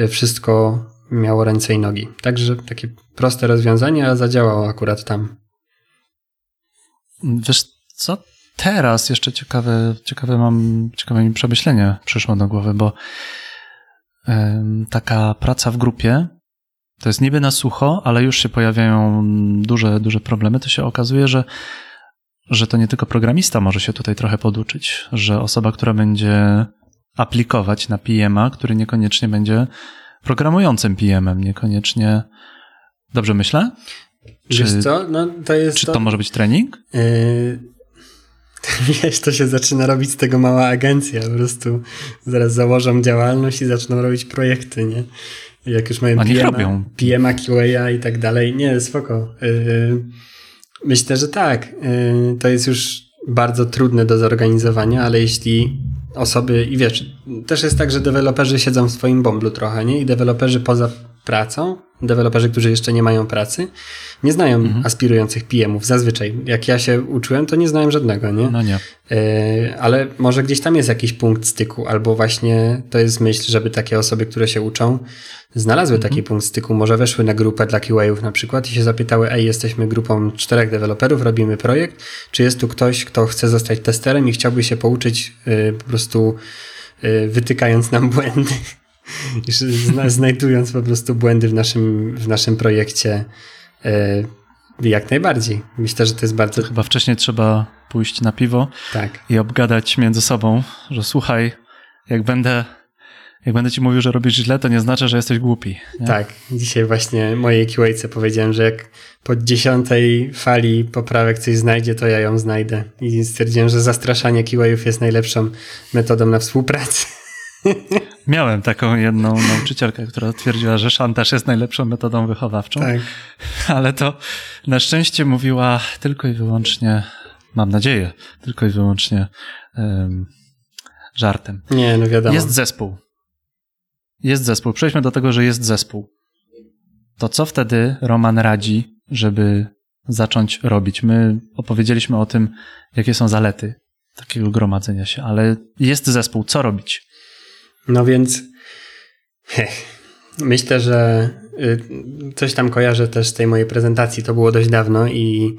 Speaker 2: y, wszystko miało ręce i nogi. Także takie proste rozwiązanie, a zadziałało akurat tam.
Speaker 1: Wiesz co? Teraz jeszcze ciekawe, ciekawe mam, ciekawe mi przemyślenie przyszło do głowy, bo taka praca w grupie to jest niby na sucho, ale już się pojawiają duże, duże problemy. To się okazuje, że, że to nie tylko programista może się tutaj trochę poduczyć, że osoba, która będzie aplikować na PM-a, który niekoniecznie będzie programującym PM-em, niekoniecznie. Dobrze myślę?
Speaker 2: Czy, Wiesz co? No, to jest
Speaker 1: czy to, to może być trening? Yy,
Speaker 2: wiesz, to się zaczyna robić z tego mała agencja. Po prostu zaraz założą działalność i zaczną robić projekty, nie? Jak już mają
Speaker 1: PM,
Speaker 2: PM, QA i tak dalej. Nie, spoko. Yy, myślę, że tak. Yy, to jest już bardzo trudne do zorganizowania, ale jeśli osoby, i wiesz, też jest tak, że deweloperzy siedzą w swoim bomblu trochę, nie? I deweloperzy poza pracą, deweloperzy, którzy jeszcze nie mają pracy, nie znają mhm. aspirujących PM-ów. Zazwyczaj, jak ja się uczyłem, to nie znałem żadnego, nie?
Speaker 1: No nie.
Speaker 2: E, ale może gdzieś tam jest jakiś punkt styku, albo właśnie to jest myśl, żeby takie osoby, które się uczą, znalazły mhm. taki punkt styku, może weszły na grupę dla QA-ów na przykład i się zapytały, ej, jesteśmy grupą czterech deweloperów, robimy projekt, czy jest tu ktoś, kto chce zostać testerem i chciałby się pouczyć y, po prostu y, wytykając nam błędy znajdując po prostu błędy w naszym, w naszym projekcie e, jak najbardziej. Myślę, że to jest bardzo...
Speaker 1: Chyba wcześniej trzeba pójść na piwo
Speaker 2: tak.
Speaker 1: i obgadać między sobą, że słuchaj, jak będę jak będę ci mówił, że robisz źle, to nie znaczy, że jesteś głupi. Nie?
Speaker 2: Tak. Dzisiaj właśnie mojej QA powiedziałem, że jak po dziesiątej fali poprawek coś znajdzie, to ja ją znajdę. I stwierdziłem, że zastraszanie QA-ów jest najlepszą metodą na współpracę.
Speaker 1: Miałem taką jedną nauczycielkę, która twierdziła, że szantaż jest najlepszą metodą wychowawczą.
Speaker 2: Tak.
Speaker 1: Ale to na szczęście mówiła tylko i wyłącznie, mam nadzieję, tylko i wyłącznie um, żartem.
Speaker 2: Nie, no wiadomo.
Speaker 1: Jest zespół. Jest zespół. Przejdźmy do tego, że jest zespół. To co wtedy Roman radzi, żeby zacząć robić? My opowiedzieliśmy o tym, jakie są zalety takiego gromadzenia się, ale jest zespół. Co robić?
Speaker 2: No więc heh, myślę, że y, coś tam kojarzę też z tej mojej prezentacji. To było dość dawno i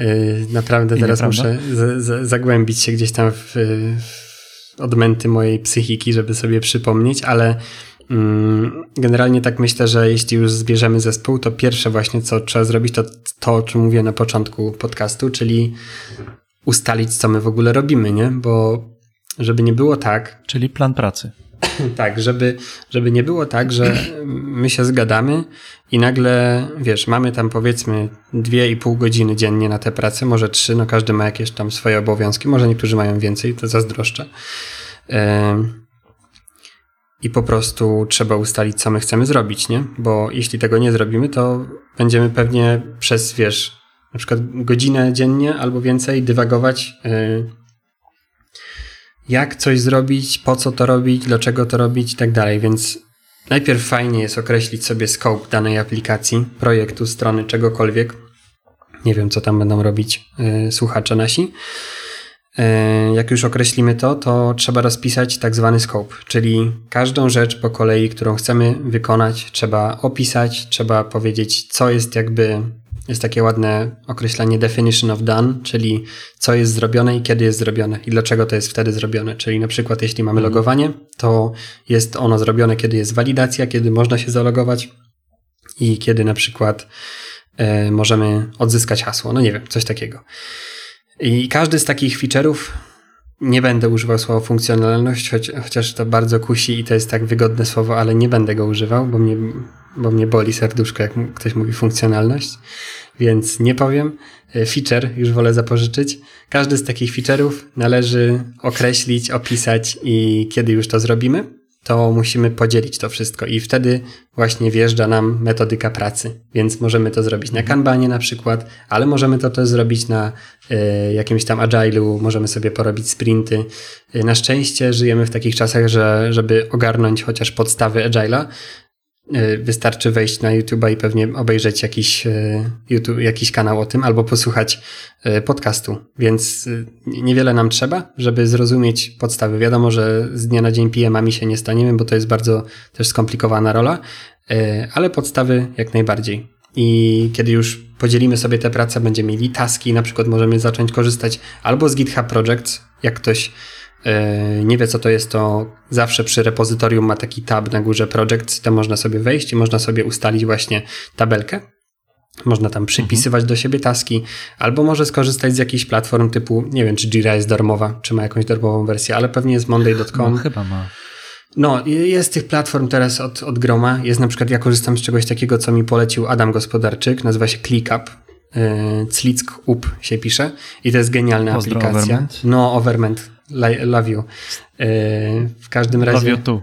Speaker 2: y, naprawdę I teraz muszę z, z, zagłębić się gdzieś tam w, w odmęty mojej psychiki, żeby sobie przypomnieć, ale mm, Generalnie tak myślę, że jeśli już zbierzemy zespół, to pierwsze właśnie co trzeba zrobić, to to, o czym mówię na początku podcastu, czyli ustalić, co my w ogóle robimy, nie? Bo żeby nie było tak.
Speaker 1: Czyli plan pracy.
Speaker 2: tak, żeby, żeby nie było tak, że my się zgadamy i nagle, wiesz, mamy tam powiedzmy dwie i pół godziny dziennie na tę pracę, może trzy, no każdy ma jakieś tam swoje obowiązki, może niektórzy mają więcej, to zazdroszczę. I po prostu trzeba ustalić, co my chcemy zrobić, nie? Bo jeśli tego nie zrobimy, to będziemy pewnie przez, wiesz, na przykład godzinę dziennie albo więcej dywagować jak coś zrobić, po co to robić, dlaczego to robić i tak dalej. Więc najpierw fajnie jest określić sobie scope danej aplikacji, projektu, strony, czegokolwiek. Nie wiem, co tam będą robić y, słuchacze nasi. Y, jak już określimy to, to trzeba rozpisać tak zwany scope, czyli każdą rzecz po kolei, którą chcemy wykonać, trzeba opisać, trzeba powiedzieć, co jest jakby jest takie ładne określenie definition of done, czyli co jest zrobione i kiedy jest zrobione i dlaczego to jest wtedy zrobione. Czyli na przykład jeśli mamy mhm. logowanie, to jest ono zrobione, kiedy jest walidacja, kiedy można się zalogować i kiedy na przykład e, możemy odzyskać hasło. No nie wiem, coś takiego. I każdy z takich feature'ów nie będę używał słowa funkcjonalność, choć, chociaż to bardzo kusi i to jest tak wygodne słowo, ale nie będę go używał, bo mnie, bo mnie boli serduszko, jak ktoś mówi funkcjonalność, więc nie powiem. E, feature już wolę zapożyczyć. Każdy z takich feature'ów należy określić, opisać i kiedy już to zrobimy, to musimy podzielić to wszystko i wtedy właśnie wjeżdża nam metodyka pracy. Więc możemy to zrobić na Kanbanie na przykład, ale możemy to też zrobić na y, jakimś tam agile'u, możemy sobie porobić sprinty. Y, na szczęście żyjemy w takich czasach, że żeby ogarnąć chociaż podstawy agile'a, wystarczy wejść na YouTube'a i pewnie obejrzeć jakiś, y, YouTube, jakiś kanał o tym albo posłuchać y, podcastu. Więc niewiele nam trzeba, żeby zrozumieć podstawy. Wiadomo, że z dnia na dzień PM-ami się nie staniemy, bo to jest bardzo też skomplikowana rola, ale podstawy jak najbardziej. I kiedy już podzielimy sobie tę pracę, będziemy mieli taski, na przykład możemy zacząć korzystać albo z GitHub Projects, jak ktoś E, nie wie, co to jest, to zawsze przy repozytorium ma taki tab na górze Projects, tam można sobie wejść i można sobie ustalić właśnie tabelkę. Można tam przypisywać mhm. do siebie taski, albo może skorzystać z jakichś platform typu, nie wiem, czy Jira jest darmowa, czy ma jakąś darmową wersję, ale pewnie jest monday.com.
Speaker 1: No, chyba ma.
Speaker 2: No, jest tych platform teraz od, od groma. Jest na przykład, ja korzystam z czegoś takiego, co mi polecił Adam Gospodarczyk, nazywa się ClickUp. Yy, Click up się pisze i to jest genialna Pozdro aplikacja. Overment. No, Overment Love you. E, w każdym razie.
Speaker 1: Love you too.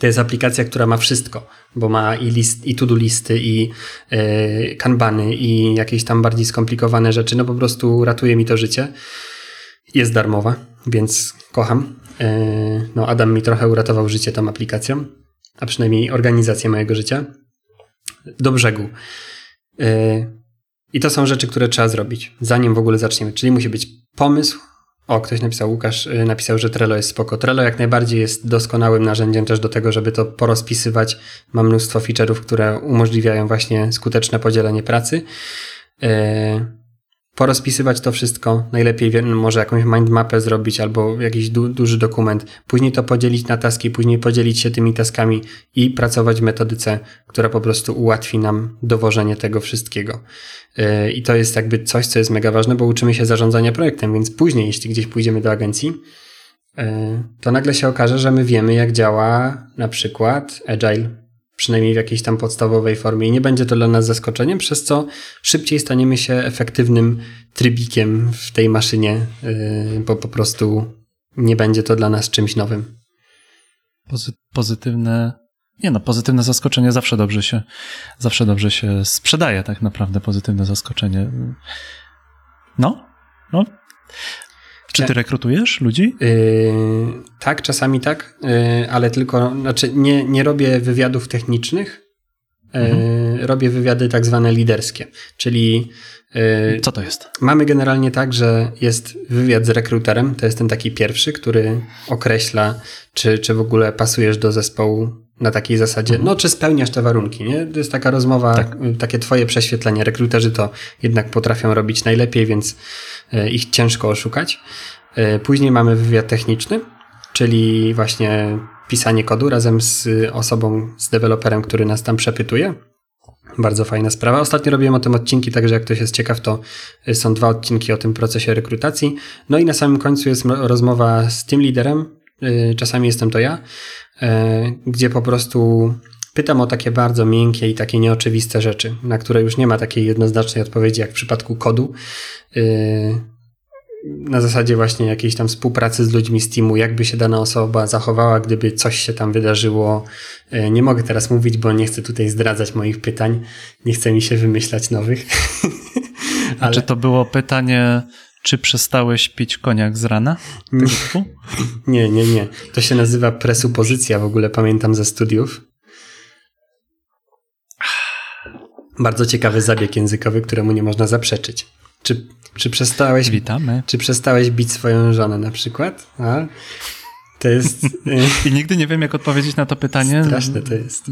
Speaker 2: To jest aplikacja, która ma wszystko, bo ma i, list, i to-do listy, i e, kanbany, i jakieś tam bardziej skomplikowane rzeczy. No po prostu ratuje mi to życie. Jest darmowa, więc kocham. E, no Adam mi trochę uratował życie tą aplikacją, a przynajmniej organizację mojego życia. Do brzegu. I to są rzeczy, które trzeba zrobić, zanim w ogóle zaczniemy. Czyli musi być pomysł, o, ktoś napisał, Łukasz y, napisał, że Trello jest spoko. Trello jak najbardziej jest doskonałym narzędziem też do tego, żeby to porozpisywać. Ma mnóstwo feature'ów, które umożliwiają właśnie skuteczne podzielenie pracy. Yy, porozpisywać to wszystko, najlepiej może jakąś mindmapę zrobić albo jakiś du duży dokument, później to podzielić na taski, później podzielić się tymi taskami i pracować w metodyce, która po prostu ułatwi nam dowożenie tego wszystkiego. Yy, I to jest jakby coś, co jest mega ważne, bo uczymy się zarządzania projektem, więc później, jeśli gdzieś pójdziemy do agencji, yy, to nagle się okaże, że my wiemy, jak działa na przykład Agile przynajmniej w jakiejś tam podstawowej formie i nie będzie to dla nas zaskoczeniem, przez co szybciej staniemy się efektywnym trybikiem w tej maszynie, y, bo po prostu nie będzie to dla nas czymś nowym.
Speaker 1: Pozy pozytywne, nie no, pozytywne zaskoczenie zawsze dobrze się, zawsze dobrze się sprzedaje tak naprawdę, pozytywne zaskoczenie. No, no. Czy ty rekrutujesz ludzi? Yy,
Speaker 2: tak, czasami tak, yy, ale tylko, znaczy nie, nie robię wywiadów technicznych, yy, mhm. robię wywiady tak zwane liderskie, czyli
Speaker 1: co to jest?
Speaker 2: Mamy generalnie tak, że jest wywiad z rekruterem, to jest ten taki pierwszy, który określa, czy, czy w ogóle pasujesz do zespołu na takiej zasadzie, mhm. no czy spełniasz te warunki, nie? To jest taka rozmowa, tak. takie twoje prześwietlenie. Rekruterzy to jednak potrafią robić najlepiej, więc e, ich ciężko oszukać. E, później mamy wywiad techniczny, czyli właśnie pisanie kodu razem z osobą, z deweloperem, który nas tam przepytuje. Bardzo fajna sprawa. Ostatnio robiłem o tym odcinki, także jak ktoś jest ciekaw, to są dwa odcinki o tym procesie rekrutacji. No i na samym końcu jest rozmowa z tym liderem, e, czasami jestem to ja, E, gdzie po prostu pytam o takie bardzo miękkie i takie nieoczywiste rzeczy, na które już nie ma takiej jednoznacznej odpowiedzi jak w przypadku kodu. E, na zasadzie właśnie jakiejś tam współpracy z ludźmi z teamu, jakby się dana osoba zachowała, gdyby coś się tam wydarzyło. E, nie mogę teraz mówić, bo nie chcę tutaj zdradzać moich pytań. Nie chcę mi się wymyślać nowych.
Speaker 1: Ale... Czy to było pytanie czy przestałeś pić koniak z rana?
Speaker 2: Nie, nie, nie. To się nazywa presupozycja w ogóle, pamiętam ze studiów. Bardzo ciekawy zabieg językowy, któremu nie można zaprzeczyć. Czy, czy przestałeś.
Speaker 1: Witamy.
Speaker 2: Czy przestałeś bić swoją żonę na przykład? A? To jest.
Speaker 1: I nigdy nie wiem, jak odpowiedzieć na to pytanie.
Speaker 2: Straszne to jest.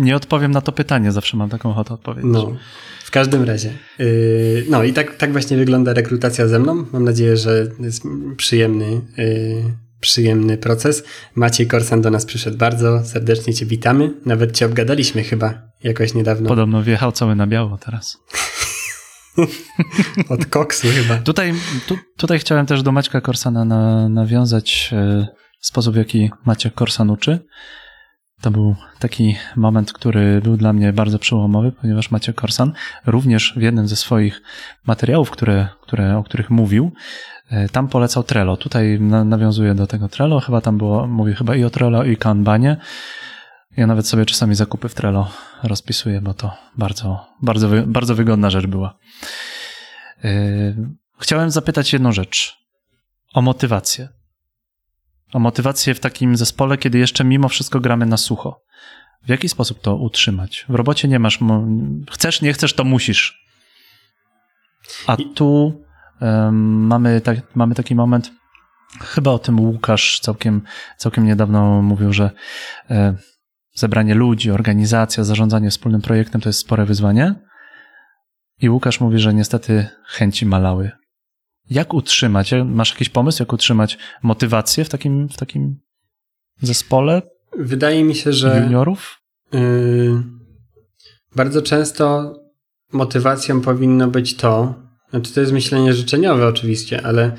Speaker 1: Nie odpowiem na to pytanie, zawsze mam taką ochotę odpowiedzieć.
Speaker 2: No, w każdym razie. Yy, no i tak, tak właśnie wygląda rekrutacja ze mną. Mam nadzieję, że jest przyjemny, yy, przyjemny proces. Maciej Korsan do nas przyszedł bardzo. Serdecznie Cię witamy. Nawet Cię obgadaliśmy chyba jakoś niedawno.
Speaker 1: Podobno wjechał cały na biało teraz.
Speaker 2: Od koksu chyba.
Speaker 1: Tutaj, tu, tutaj chciałem też do Maćka Korsana na, nawiązać e, sposób, w jaki Maciek Korsan uczy. To był taki moment, który był dla mnie bardzo przełomowy, ponieważ Maciek Korsan również w jednym ze swoich materiałów, które, które, o których mówił, tam polecał Trello. Tutaj na, nawiązuje do tego Trello, chyba tam było, mówi chyba i o Trello i Kanbanie. Ja nawet sobie czasami zakupy w Trello rozpisuję, bo to bardzo, bardzo, bardzo wygodna rzecz była. Yy, chciałem zapytać jedną rzecz. O motywację. O motywację w takim zespole, kiedy jeszcze mimo wszystko gramy na sucho. W jaki sposób to utrzymać? W robocie nie masz. Chcesz, nie chcesz, to musisz. A tu mamy, tak, mamy taki moment. Chyba o tym Łukasz całkiem, całkiem niedawno mówił, że e, zebranie ludzi, organizacja, zarządzanie wspólnym projektem to jest spore wyzwanie. I Łukasz mówi, że niestety chęci malały. Jak utrzymać? Masz jakiś pomysł, jak utrzymać motywację w takim, w takim zespole?
Speaker 2: Wydaje mi się, że.
Speaker 1: Juniorów?
Speaker 2: Yy, bardzo często motywacją powinno być to, znaczy to jest myślenie życzeniowe oczywiście, ale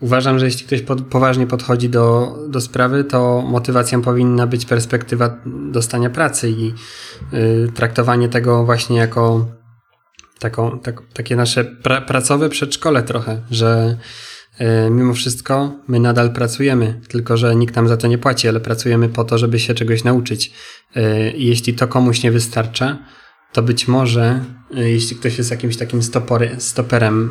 Speaker 2: uważam, że jeśli ktoś pod, poważnie podchodzi do, do sprawy, to motywacją powinna być perspektywa dostania pracy i yy, traktowanie tego właśnie jako taką, tak, takie nasze pra, pracowe przedszkole trochę, że y, mimo wszystko my nadal pracujemy, tylko że nikt nam za to nie płaci, ale pracujemy po to, żeby się czegoś nauczyć. Y, jeśli to komuś nie wystarcza, to być może, y, jeśli ktoś jest jakimś takim stopory, stoperem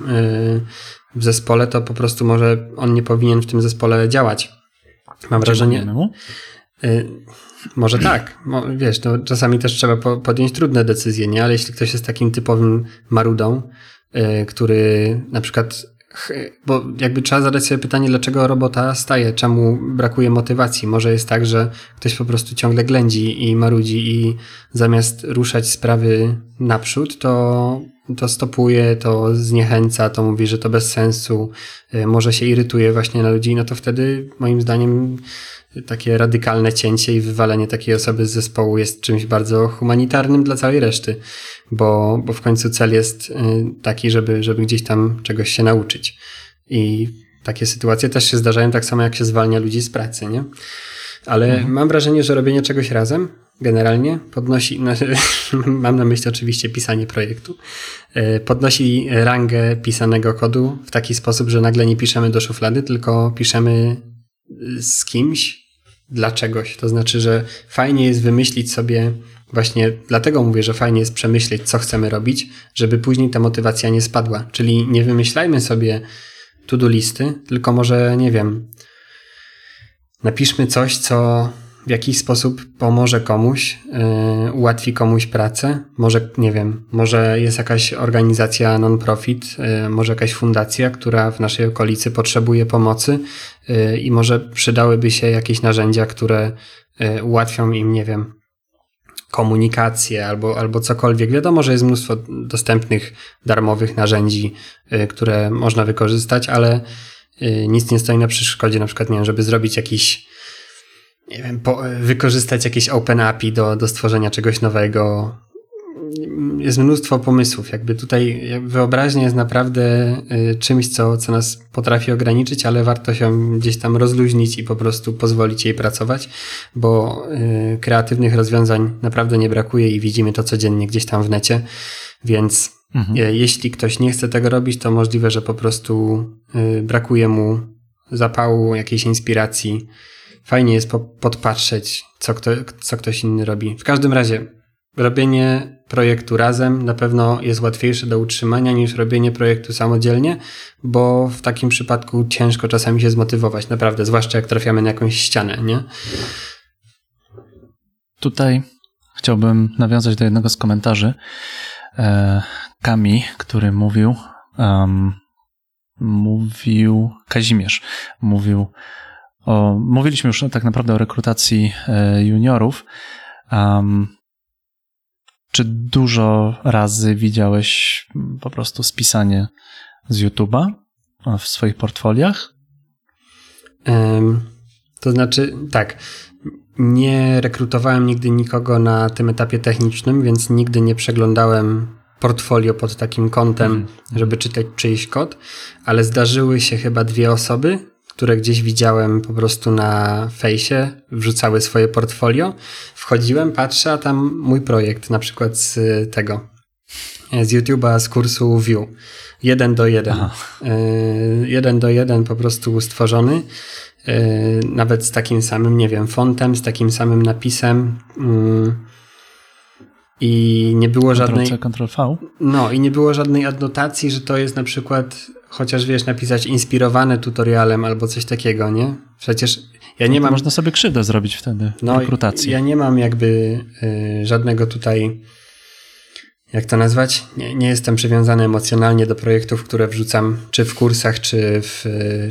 Speaker 2: w zespole, to po prostu może on nie powinien w tym zespole działać. Mam wrażenie. Może tak, wiesz, no, czasami też trzeba podjąć trudne decyzje, nie? Ale jeśli ktoś jest takim typowym marudą, który na przykład, bo jakby trzeba zadać sobie pytanie, dlaczego robota staje, czemu brakuje motywacji. Może jest tak, że ktoś po prostu ciągle ględzi i marudzi i zamiast ruszać sprawy naprzód, to, to stopuje, to zniechęca, to mówi, że to bez sensu, yy, może się irytuje właśnie na ludzi, no to wtedy moim zdaniem takie radykalne cięcie i wywalenie takiej osoby z zespołu jest czymś bardzo humanitarnym dla całej reszty, bo, bo w końcu cel jest y, taki, żeby, żeby gdzieś tam czegoś się nauczyć. I takie sytuacje też się zdarzają tak samo, jak się zwalnia ludzi z pracy, nie? Ale mhm. mam wrażenie, że robienie czegoś razem generalnie podnosi, no, mam na myśli oczywiście pisanie projektu, y, podnosi rangę pisanego kodu w taki sposób, że nagle nie piszemy do szuflady, tylko piszemy z kimś, dla czegoś. To znaczy, że fajnie jest wymyślić sobie, właśnie dlatego mówię, że fajnie jest przemyśleć, co chcemy robić, żeby później ta motywacja nie spadła. Czyli nie wymyślajmy sobie to-do listy, tylko może, nie wiem, napiszmy coś, co w jakiś sposób pomoże komuś, yy, ułatwi komuś pracę. Może, nie wiem, może jest jakaś organizacja non-profit, yy, może jakaś fundacja, która w naszej okolicy potrzebuje pomocy yy, i może przydałyby się jakieś narzędzia, które yy, ułatwią im, nie wiem, komunikację albo, albo cokolwiek. Wiadomo, że jest mnóstwo dostępnych, darmowych narzędzi, yy, które można wykorzystać, ale yy, nic nie stoi na przeszkodzie, na przykład, nie wiem, żeby zrobić jakiś nie wiem, po, wykorzystać jakieś open API do, do stworzenia czegoś nowego. Jest mnóstwo pomysłów. Jakby tutaj wyobraźnia jest naprawdę y, czymś, co, co nas potrafi ograniczyć, ale warto się gdzieś tam rozluźnić i po prostu pozwolić jej pracować, bo y, kreatywnych rozwiązań naprawdę nie brakuje i widzimy to codziennie gdzieś tam w necie. Więc mhm. Y, jeśli ktoś nie chce tego robić, to możliwe, że po prostu brakuje mu zapału, jakiejś inspiracji fajnie jest po, podpatrzeć, co, kto, co ktoś inny robi. W każdym razie, robienie projektu razem na pewno jest łatwiejsze do utrzymania niż robienie projektu samodzielnie, bo w takim przypadku ciężko czasami się zmotywować, naprawdę, zwłaszcza jak trafiamy na jakąś ścianę, nie?
Speaker 1: Tutaj chciałbym nawiązać do jednego z komentarzy. e, Kami, który mówił, um, mówił Kazimierz, mówił o, mówiliśmy już tak naprawdę o rekrutacji e, juniorów. Um, czy dużo razy widziałeś po prostu spisanie z YouTube'a w swoich portfoliach?
Speaker 2: Um, to znaczy, tak. Nie rekrutowałem nigdy nikogo na tym etapie technicznym, więc nigdy nie przeglądałem portfolio pod takim kątem, mm. żeby czytać czyjś kod, ale zdarzyły się chyba dwie osoby, które gdzieś widziałem po prostu na fejsie, wrzucały swoje portfolio. Wchodziłem, patrzę, a tam mój projekt, na przykład z tego, z YouTube'a, z kursu View. Jeden do jeden. Aha. E, jeden do jeden po prostu stworzony. E, nawet z takim samym, nie wiem, fontem, z takim samym napisem. Mm. I nie było żadnej.
Speaker 1: Ctrl V.
Speaker 2: No, i nie było żadnej adnotacji, że to jest na przykład, chociaż wiesz, napisać inspirowane tutorialem albo coś takiego, nie? Przecież ja nie no mam.
Speaker 1: Można sobie krzywdę zrobić wtedy. No, rekrutacji.
Speaker 2: Ja nie mam jakby y, żadnego tutaj jak to nazwać? Nie, nie, jestem przywiązany emocjonalnie do projektów, które wrzucam, czy w kursach, czy, w,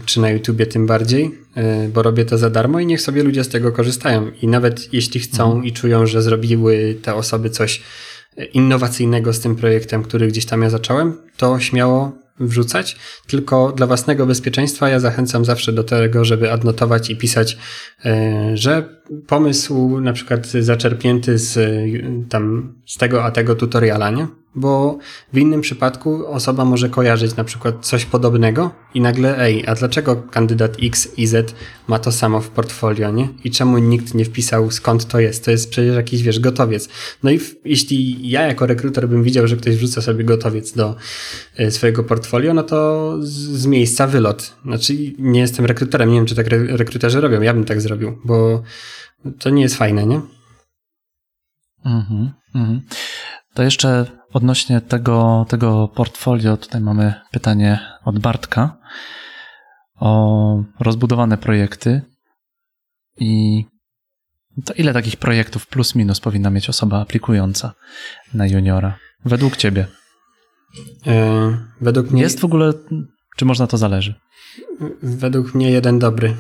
Speaker 2: czy na YouTubie tym bardziej, e, bo robię to za darmo i niech sobie ludzie z tego korzystają. I nawet jeśli chcą mhm. i czują, że zrobiły te osoby coś innowacyjnego z tym projektem, który gdzieś tam ja zacząłem, to śmiało wrzucać, tylko dla własnego bezpieczeństwa ja zachęcam zawsze do tego, żeby adnotować i pisać, e, że pomysł na przykład zaczerpnięty z tam z tego a tego tutoriala, nie? Bo w innym przypadku osoba może kojarzyć na przykład coś podobnego i nagle, ej, a dlaczego kandydat X i Z ma to samo w portfolio, nie? I czemu nikt nie wpisał skąd to jest? To jest przecież jakiś, wiesz, gotowiec. No i w, jeśli ja jako rekruter bym widział, że ktoś wrzuca sobie gotowiec do y, swojego portfolio, no to z, z, miejsca wylot. Znaczy, nie jestem rekruterem, nie wiem, czy tak re, rekruterzy robią, ja bym tak zrobił, bo to nie jest fajne, nie?
Speaker 1: Mhm, mhm. To jeszcze odnośnie tego, tego portfolio, tutaj mamy pytanie od Bartka o rozbudowane projekty i to ile takich projektów plus minus powinna mieć osoba aplikująca na juniora? Według ciebie?
Speaker 2: E, według mnie...
Speaker 1: Jest w ogóle, czy można to zależy?
Speaker 2: Według mnie jeden dobry.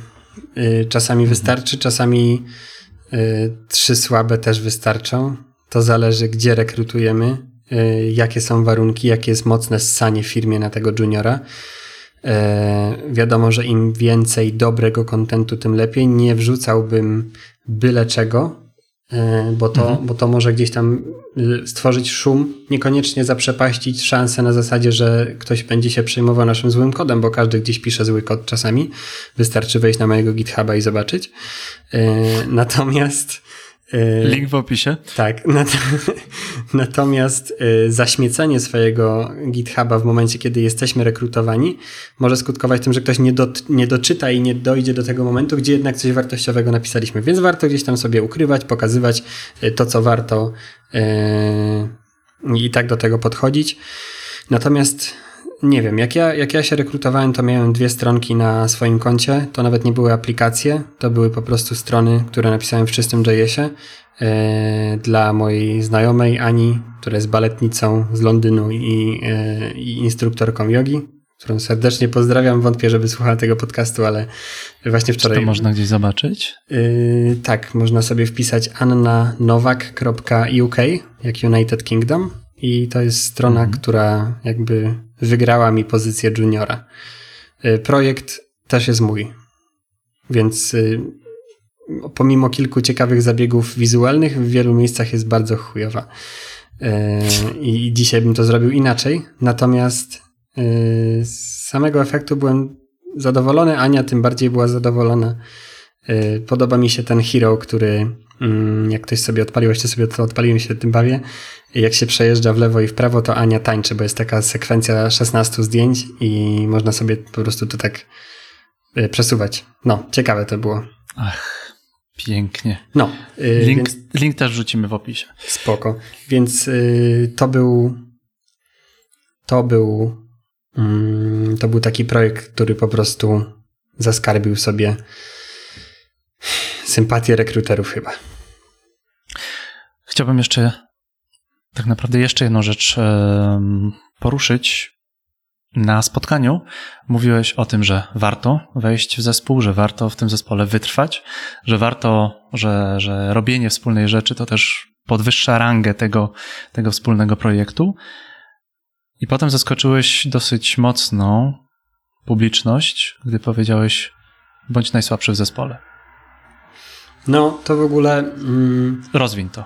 Speaker 2: E, czasami mhm. wystarczy, czasami e, trzy słabe też wystarczą. To zależy, gdzie rekrutujemy, jakie są warunki, jakie jest mocne ssanie w firmie na tego juniora. Y, wiadomo, że im więcej dobrego kontentu, tym lepiej. Nie wrzucałbym byle czego, y, bo to, mhm. bo to może gdzieś tam stworzyć szum, niekoniecznie zaprzepaścić szansę na zasadzie, że ktoś będzie się przejmował naszym złym kodem, bo każdy gdzieś pisze zły kod czasami. Wystarczy wejść na mojego GitHuba i zobaczyć. Natomiast
Speaker 1: Link w opisie.
Speaker 2: Tak. Natomiast e, zaśmiecenie swojego GitHuba w momencie, kiedy jesteśmy rekrutowani, może skutkować tym, że ktoś nie, do, nie doczyta i nie dojdzie do tego momentu, gdzie jednak coś wartościowego napisaliśmy. Więc warto gdzieś tam sobie ukrywać, pokazywać e, to, co warto i tak do tego podchodzić. Natomiast nie wiem, jak ja, jak ja się rekrutowałem, to miałem dwie stronki na swoim koncie. To nawet nie były aplikacje, to były po prostu strony, które napisałem w czystym JS-ie e, dla mojej znajomej Ani, która jest baletnicą z Londynu i, e, i instruktorką jogi, którą serdecznie pozdrawiam. Wątpię, żeby słuchała tego podcastu, ale właśnie wczoraj.
Speaker 1: Czy to można gdzieś zobaczyć?
Speaker 2: Yy, tak, można sobie wpisać annanowak.uk, jak United Kingdom. I to jest strona, mhm. która jakby wygrała mi pozycję juniora. Y, projekt też jest mój, więc y, pomimo kilku ciekawych zabiegów wizualnych, w wielu miejscach jest bardzo chujowa. Y, I dzisiaj bym to zrobił inaczej. Natomiast z samego efektu byłem zadowolony. Ania tym bardziej była zadowolona. Podoba mi się ten hero, który jak ktoś sobie odpalił, jeszcze sobie to odpaliłem się tym bawię, jak się przejeżdża w lewo i w prawo, to Ania tańczy, bo jest taka sekwencja 16 zdjęć i można sobie po prostu to tak e, przesuwać. No, ciekawe to było.
Speaker 1: Ach, pięknie.
Speaker 2: No.
Speaker 1: E, link, więc, link też rzucimy w opisie.
Speaker 2: Spoko. Więc y, to był to był mm, to był taki projekt, który po prostu zaskarbił sobie sympatię rekruterów chyba.
Speaker 1: Chciałbym jeszcze tak naprawdę jeszcze jedną rzecz poruszyć. Na spotkaniu mówiłeś o tym, że warto wejść w zespół, że warto w tym zespole wytrwać, że warto, że, że robienie wspólnej rzeczy to też podwyższa rangę tego, tego wspólnego projektu. I potem zaskoczyłeś dosyć mocną publiczność, gdy powiedziałeś, bądź najsłabszy w zespole.
Speaker 2: No, to w ogóle. Mm,
Speaker 1: Rozwin to.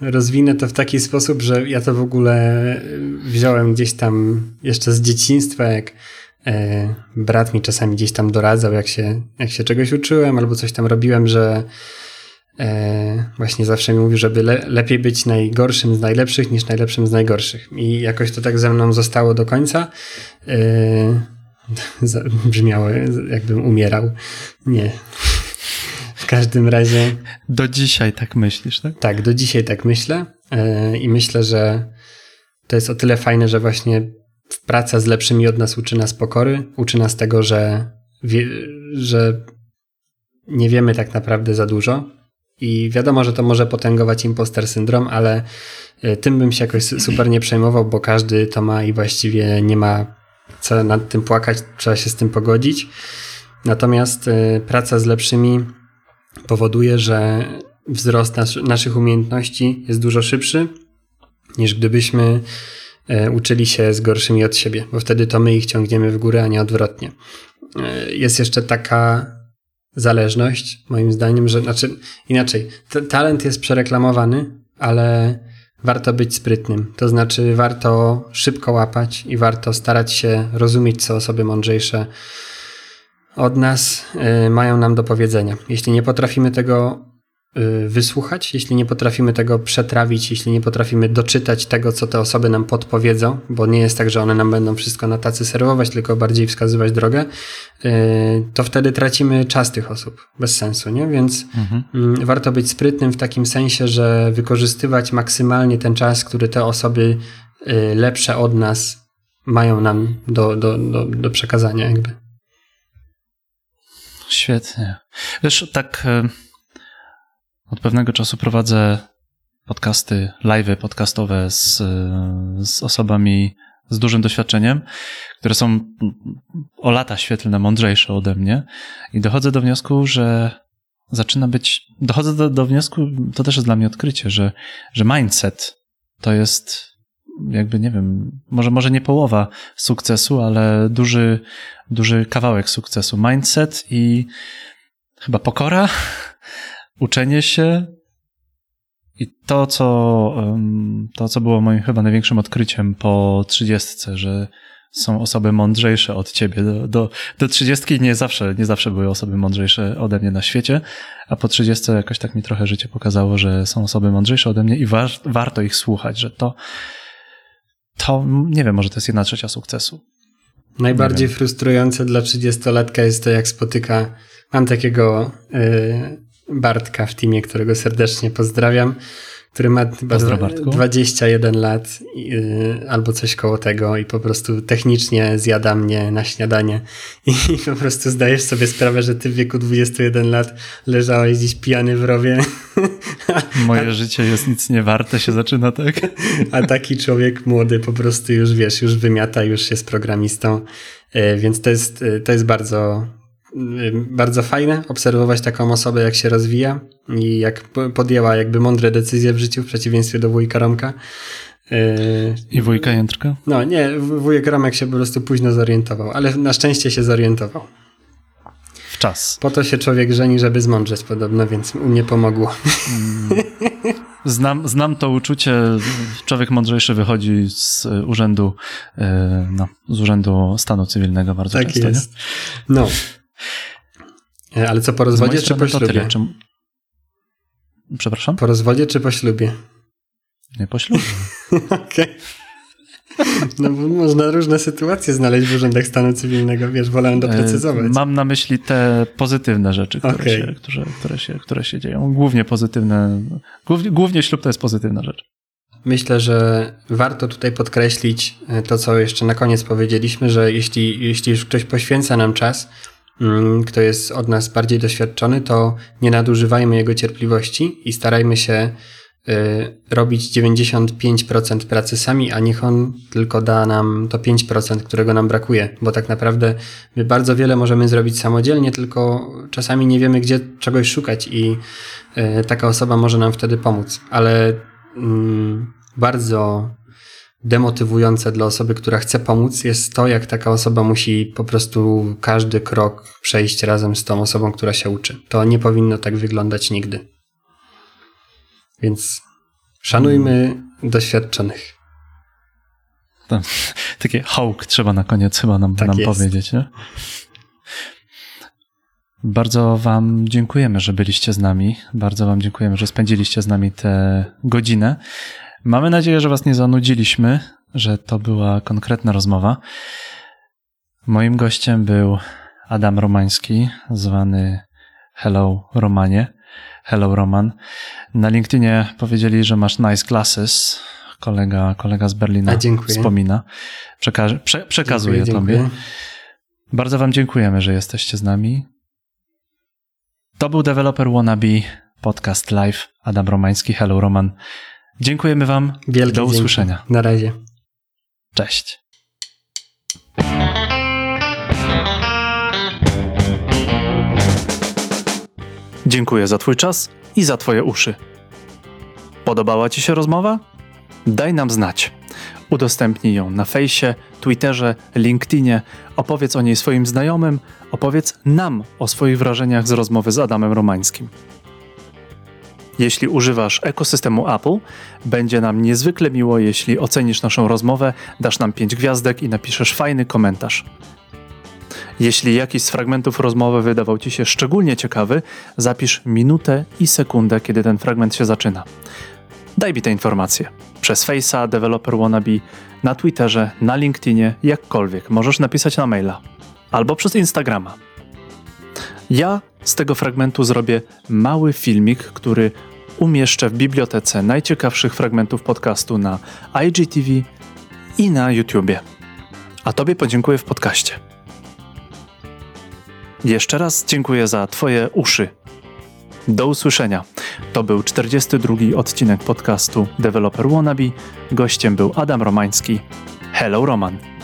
Speaker 2: Rozwinę to w taki sposób, że ja to w ogóle wziąłem gdzieś tam jeszcze z dzieciństwa, jak e, brat mi czasami gdzieś tam doradzał, jak się, jak się czegoś uczyłem albo coś tam robiłem, że e, właśnie zawsze mi mówił, żeby le, lepiej być najgorszym z najlepszych niż najlepszym z najgorszych. I jakoś to tak ze mną zostało do końca. E, brzmiało, jakbym umierał. Nie każdym razie.
Speaker 1: Do dzisiaj tak myślisz, tak?
Speaker 2: Tak, do dzisiaj tak myślę. E, I myślę, że to jest o tyle fajne, że właśnie praca z lepszymi od nas uczy nas pokory, uczy nas tego, że, wie, że nie wiemy tak naprawdę za dużo. I wiadomo, że to może potęgować imposter syndrom, ale e, tym bym się jakoś super nie przejmował, bo każdy to ma i właściwie nie ma co nad tym płakać, trzeba się z tym pogodzić. Natomiast e, praca z lepszymi powoduje, że wzrost nas, naszych umiejętności jest dużo szybszy niż gdybyśmy e, uczyli się z gorszymi od siebie, bo wtedy to my ich ciągniemy w górę, a nie odwrotnie. E, jest jeszcze taka zależność, moim zdaniem, że znaczy inaczej, talent jest przereklamowany, ale warto być sprytnym. To znaczy, warto szybko łapać i warto starać się rozumieć, co osoby mądrzejsze od nas y, mają nam do powiedzenia. Jeśli nie potrafimy tego y, wysłuchać, jeśli nie potrafimy tego przetrawić, jeśli nie potrafimy doczytać tego, co te osoby nam podpowiedzą, bo nie jest tak, że one nam będą wszystko na tacy serwować, tylko bardziej wskazywać drogę, y, to wtedy tracimy czas tych osób. Bez sensu, nie? Więc mhm. Mm, warto być sprytnym w takim sensie, że wykorzystywać maksymalnie ten czas, który te osoby lepsze od nas mają nam do, do, do, do przekazania jakby.
Speaker 1: Świetnie. Wiesz, tak e, od pewnego czasu prowadzę podcasty, live'y podcastowe z, z osobami z dużym doświadczeniem, które są o lata świetlne, mądrzejsze ode mnie i dochodzę do wniosku, że zaczyna być, dochodzę do, do wniosku, to też jest dla mnie odkrycie, że, że mindset to jest jakby, nie wiem, może, może nie połowa sukcesu, ale duży, duży kawałek sukcesu. Mindset i chyba pokora, uczenie się i to, co, to, co było moim chyba największym odkryciem po trzydziestce, że są osoby mądrzejsze od ciebie. Do, do, do 30 nie zawsze, nie zawsze były osoby mądrzejsze ode mnie na świecie, a po 30 jakoś tak mi trochę życie pokazało, że są osoby mądrzejsze ode mnie i war, warto ich słuchać, że to, to nie wiem, może to jest jedna trzecia sukcesu.
Speaker 2: Najbardziej frustrujące dla 30-latka jest to, jak spotyka. Mam takiego y, Bartka w teamie, którego serdecznie pozdrawiam który ma chyba 21 lat yy, albo coś koło tego i po prostu technicznie zjada mnie na śniadanie i, i po prostu zdajesz sobie sprawę, że ty w wieku 21 lat leżałeś gdzieś pijany w rowie.
Speaker 1: Moje życie jest nic nie warte, się zaczyna tak.
Speaker 2: A taki człowiek młody po prostu już wiesz, już wymiata, już jest programistą, yy, więc to jest, yy, to jest bardzo bardzo fajne obserwować taką osobę, jak się rozwija i jak podjęła jakby mądre decyzje w życiu w przeciwieństwie do wujka Romka.
Speaker 1: Y, I wujka Jędrka?
Speaker 2: No nie, wujek Romek się po prostu późno zorientował, ale na szczęście się zorientował.
Speaker 1: W czas.
Speaker 2: Po to się człowiek żeni, żeby zmądrzeć podobno, więc u mnie pomogło. Mm.
Speaker 1: Znam, znam to uczucie. Człowiek mądrzejszy wychodzi z urzędu, y, no, z urzędu stanu cywilnego bardzo
Speaker 2: tak
Speaker 1: często. Tak
Speaker 2: jest. Nie? No. E, ale co, po rozwodzie czy po ślubie? Tyle, czy...
Speaker 1: Przepraszam?
Speaker 2: Po rozwodzie czy po ślubie?
Speaker 1: Nie po ślubie.
Speaker 2: Okej. No bo można różne sytuacje znaleźć w urzędach stanu cywilnego, wiesz, wolałem doprecyzować.
Speaker 1: Mam na myśli te pozytywne rzeczy, które, okay. się, które, które, się, które się dzieją. Głównie pozytywne, głównie, głównie ślub to jest pozytywna rzecz.
Speaker 2: Myślę, że warto tutaj podkreślić e, to, co jeszcze na koniec powiedzieliśmy, że jeśli, jeśli już ktoś poświęca nam czas, kto jest od nas bardziej doświadczony, to nie nadużywajmy jego cierpliwości i starajmy się y, robić 95% pracy sami, a niech on tylko da nam to 5%, którego nam brakuje, bo tak naprawdę my bardzo wiele możemy zrobić samodzielnie, tylko czasami nie wiemy, gdzie czegoś szukać i y, taka osoba może nam wtedy pomóc, ale mm, bardzo demotywujące dla osoby, która chce pomóc, jest to, jak taka osoba musi po prostu każdy krok przejść razem z tą osobą, która się uczy. To nie powinno tak wyglądać nigdy. Więc szanujmy doświadczonych.
Speaker 1: To, takie hołk trzeba na koniec chyba nam, tak nam powiedzieć, nie? Bardzo Wam dziękujemy, że byliście z nami. Bardzo Wam dziękujemy, że spędziliście z nami tę godzinę. Mamy nadzieję, że Was nie zanudziliśmy, że to była konkretna rozmowa. Moim gościem był Adam Romański, zwany Hello Romanie. Hello Roman. Na LinkedInie powiedzieli, że masz nice glasses. Kolega, kolega z Berlina
Speaker 2: A,
Speaker 1: wspomina. Prze- przekazuję dziękuję, Tobie. Dziękuję. Bardzo Wam dziękujemy, że jesteście z nami. To był Developer Wannabe podcast live. Adam Romański. Hello Roman. Dziękujemy Wam. Wielkie Do usłyszenia.
Speaker 2: Dzięki. Na razie.
Speaker 1: Cześć. Dziękuję za Twój czas i za Twoje uszy. Podobała Ci się rozmowa? Daj nam znać. Udostępnij ją na fejsie, Twitterze, LinkedInie, opowiedz o niej swoim znajomym, opowiedz nam o swoich wrażeniach z rozmowy z Adamem Romańskim. Jeśli używasz ekosystemu Apple, będzie nam niezwykle miło, jeśli ocenisz naszą rozmowę, dasz nam 5 gwiazdek i napiszesz fajny komentarz. Jeśli jakiś z fragmentów rozmowy wydawał Ci się szczególnie ciekawy, zapisz minutę i sekundę, kiedy ten fragment się zaczyna. Daj mi te informacje. Przez Face'a, Developer Wannabe, na Twitterze, na LinkedInie, jakkolwiek. Możesz napisać na maila. Albo przez Instagrama. Ja z tego fragmentu zrobię mały filmik, który umieszczę w bibliotece najciekawszych fragmentów podcastu na IGTV i na YouTubie. A Tobie podziękuję w podcaście. Jeszcze raz dziękuję za Twoje uszy. Do usłyszenia. To był 42 odcinek podcastu Developer Wannabe. Gościem był Adam Romański. Hello Roman.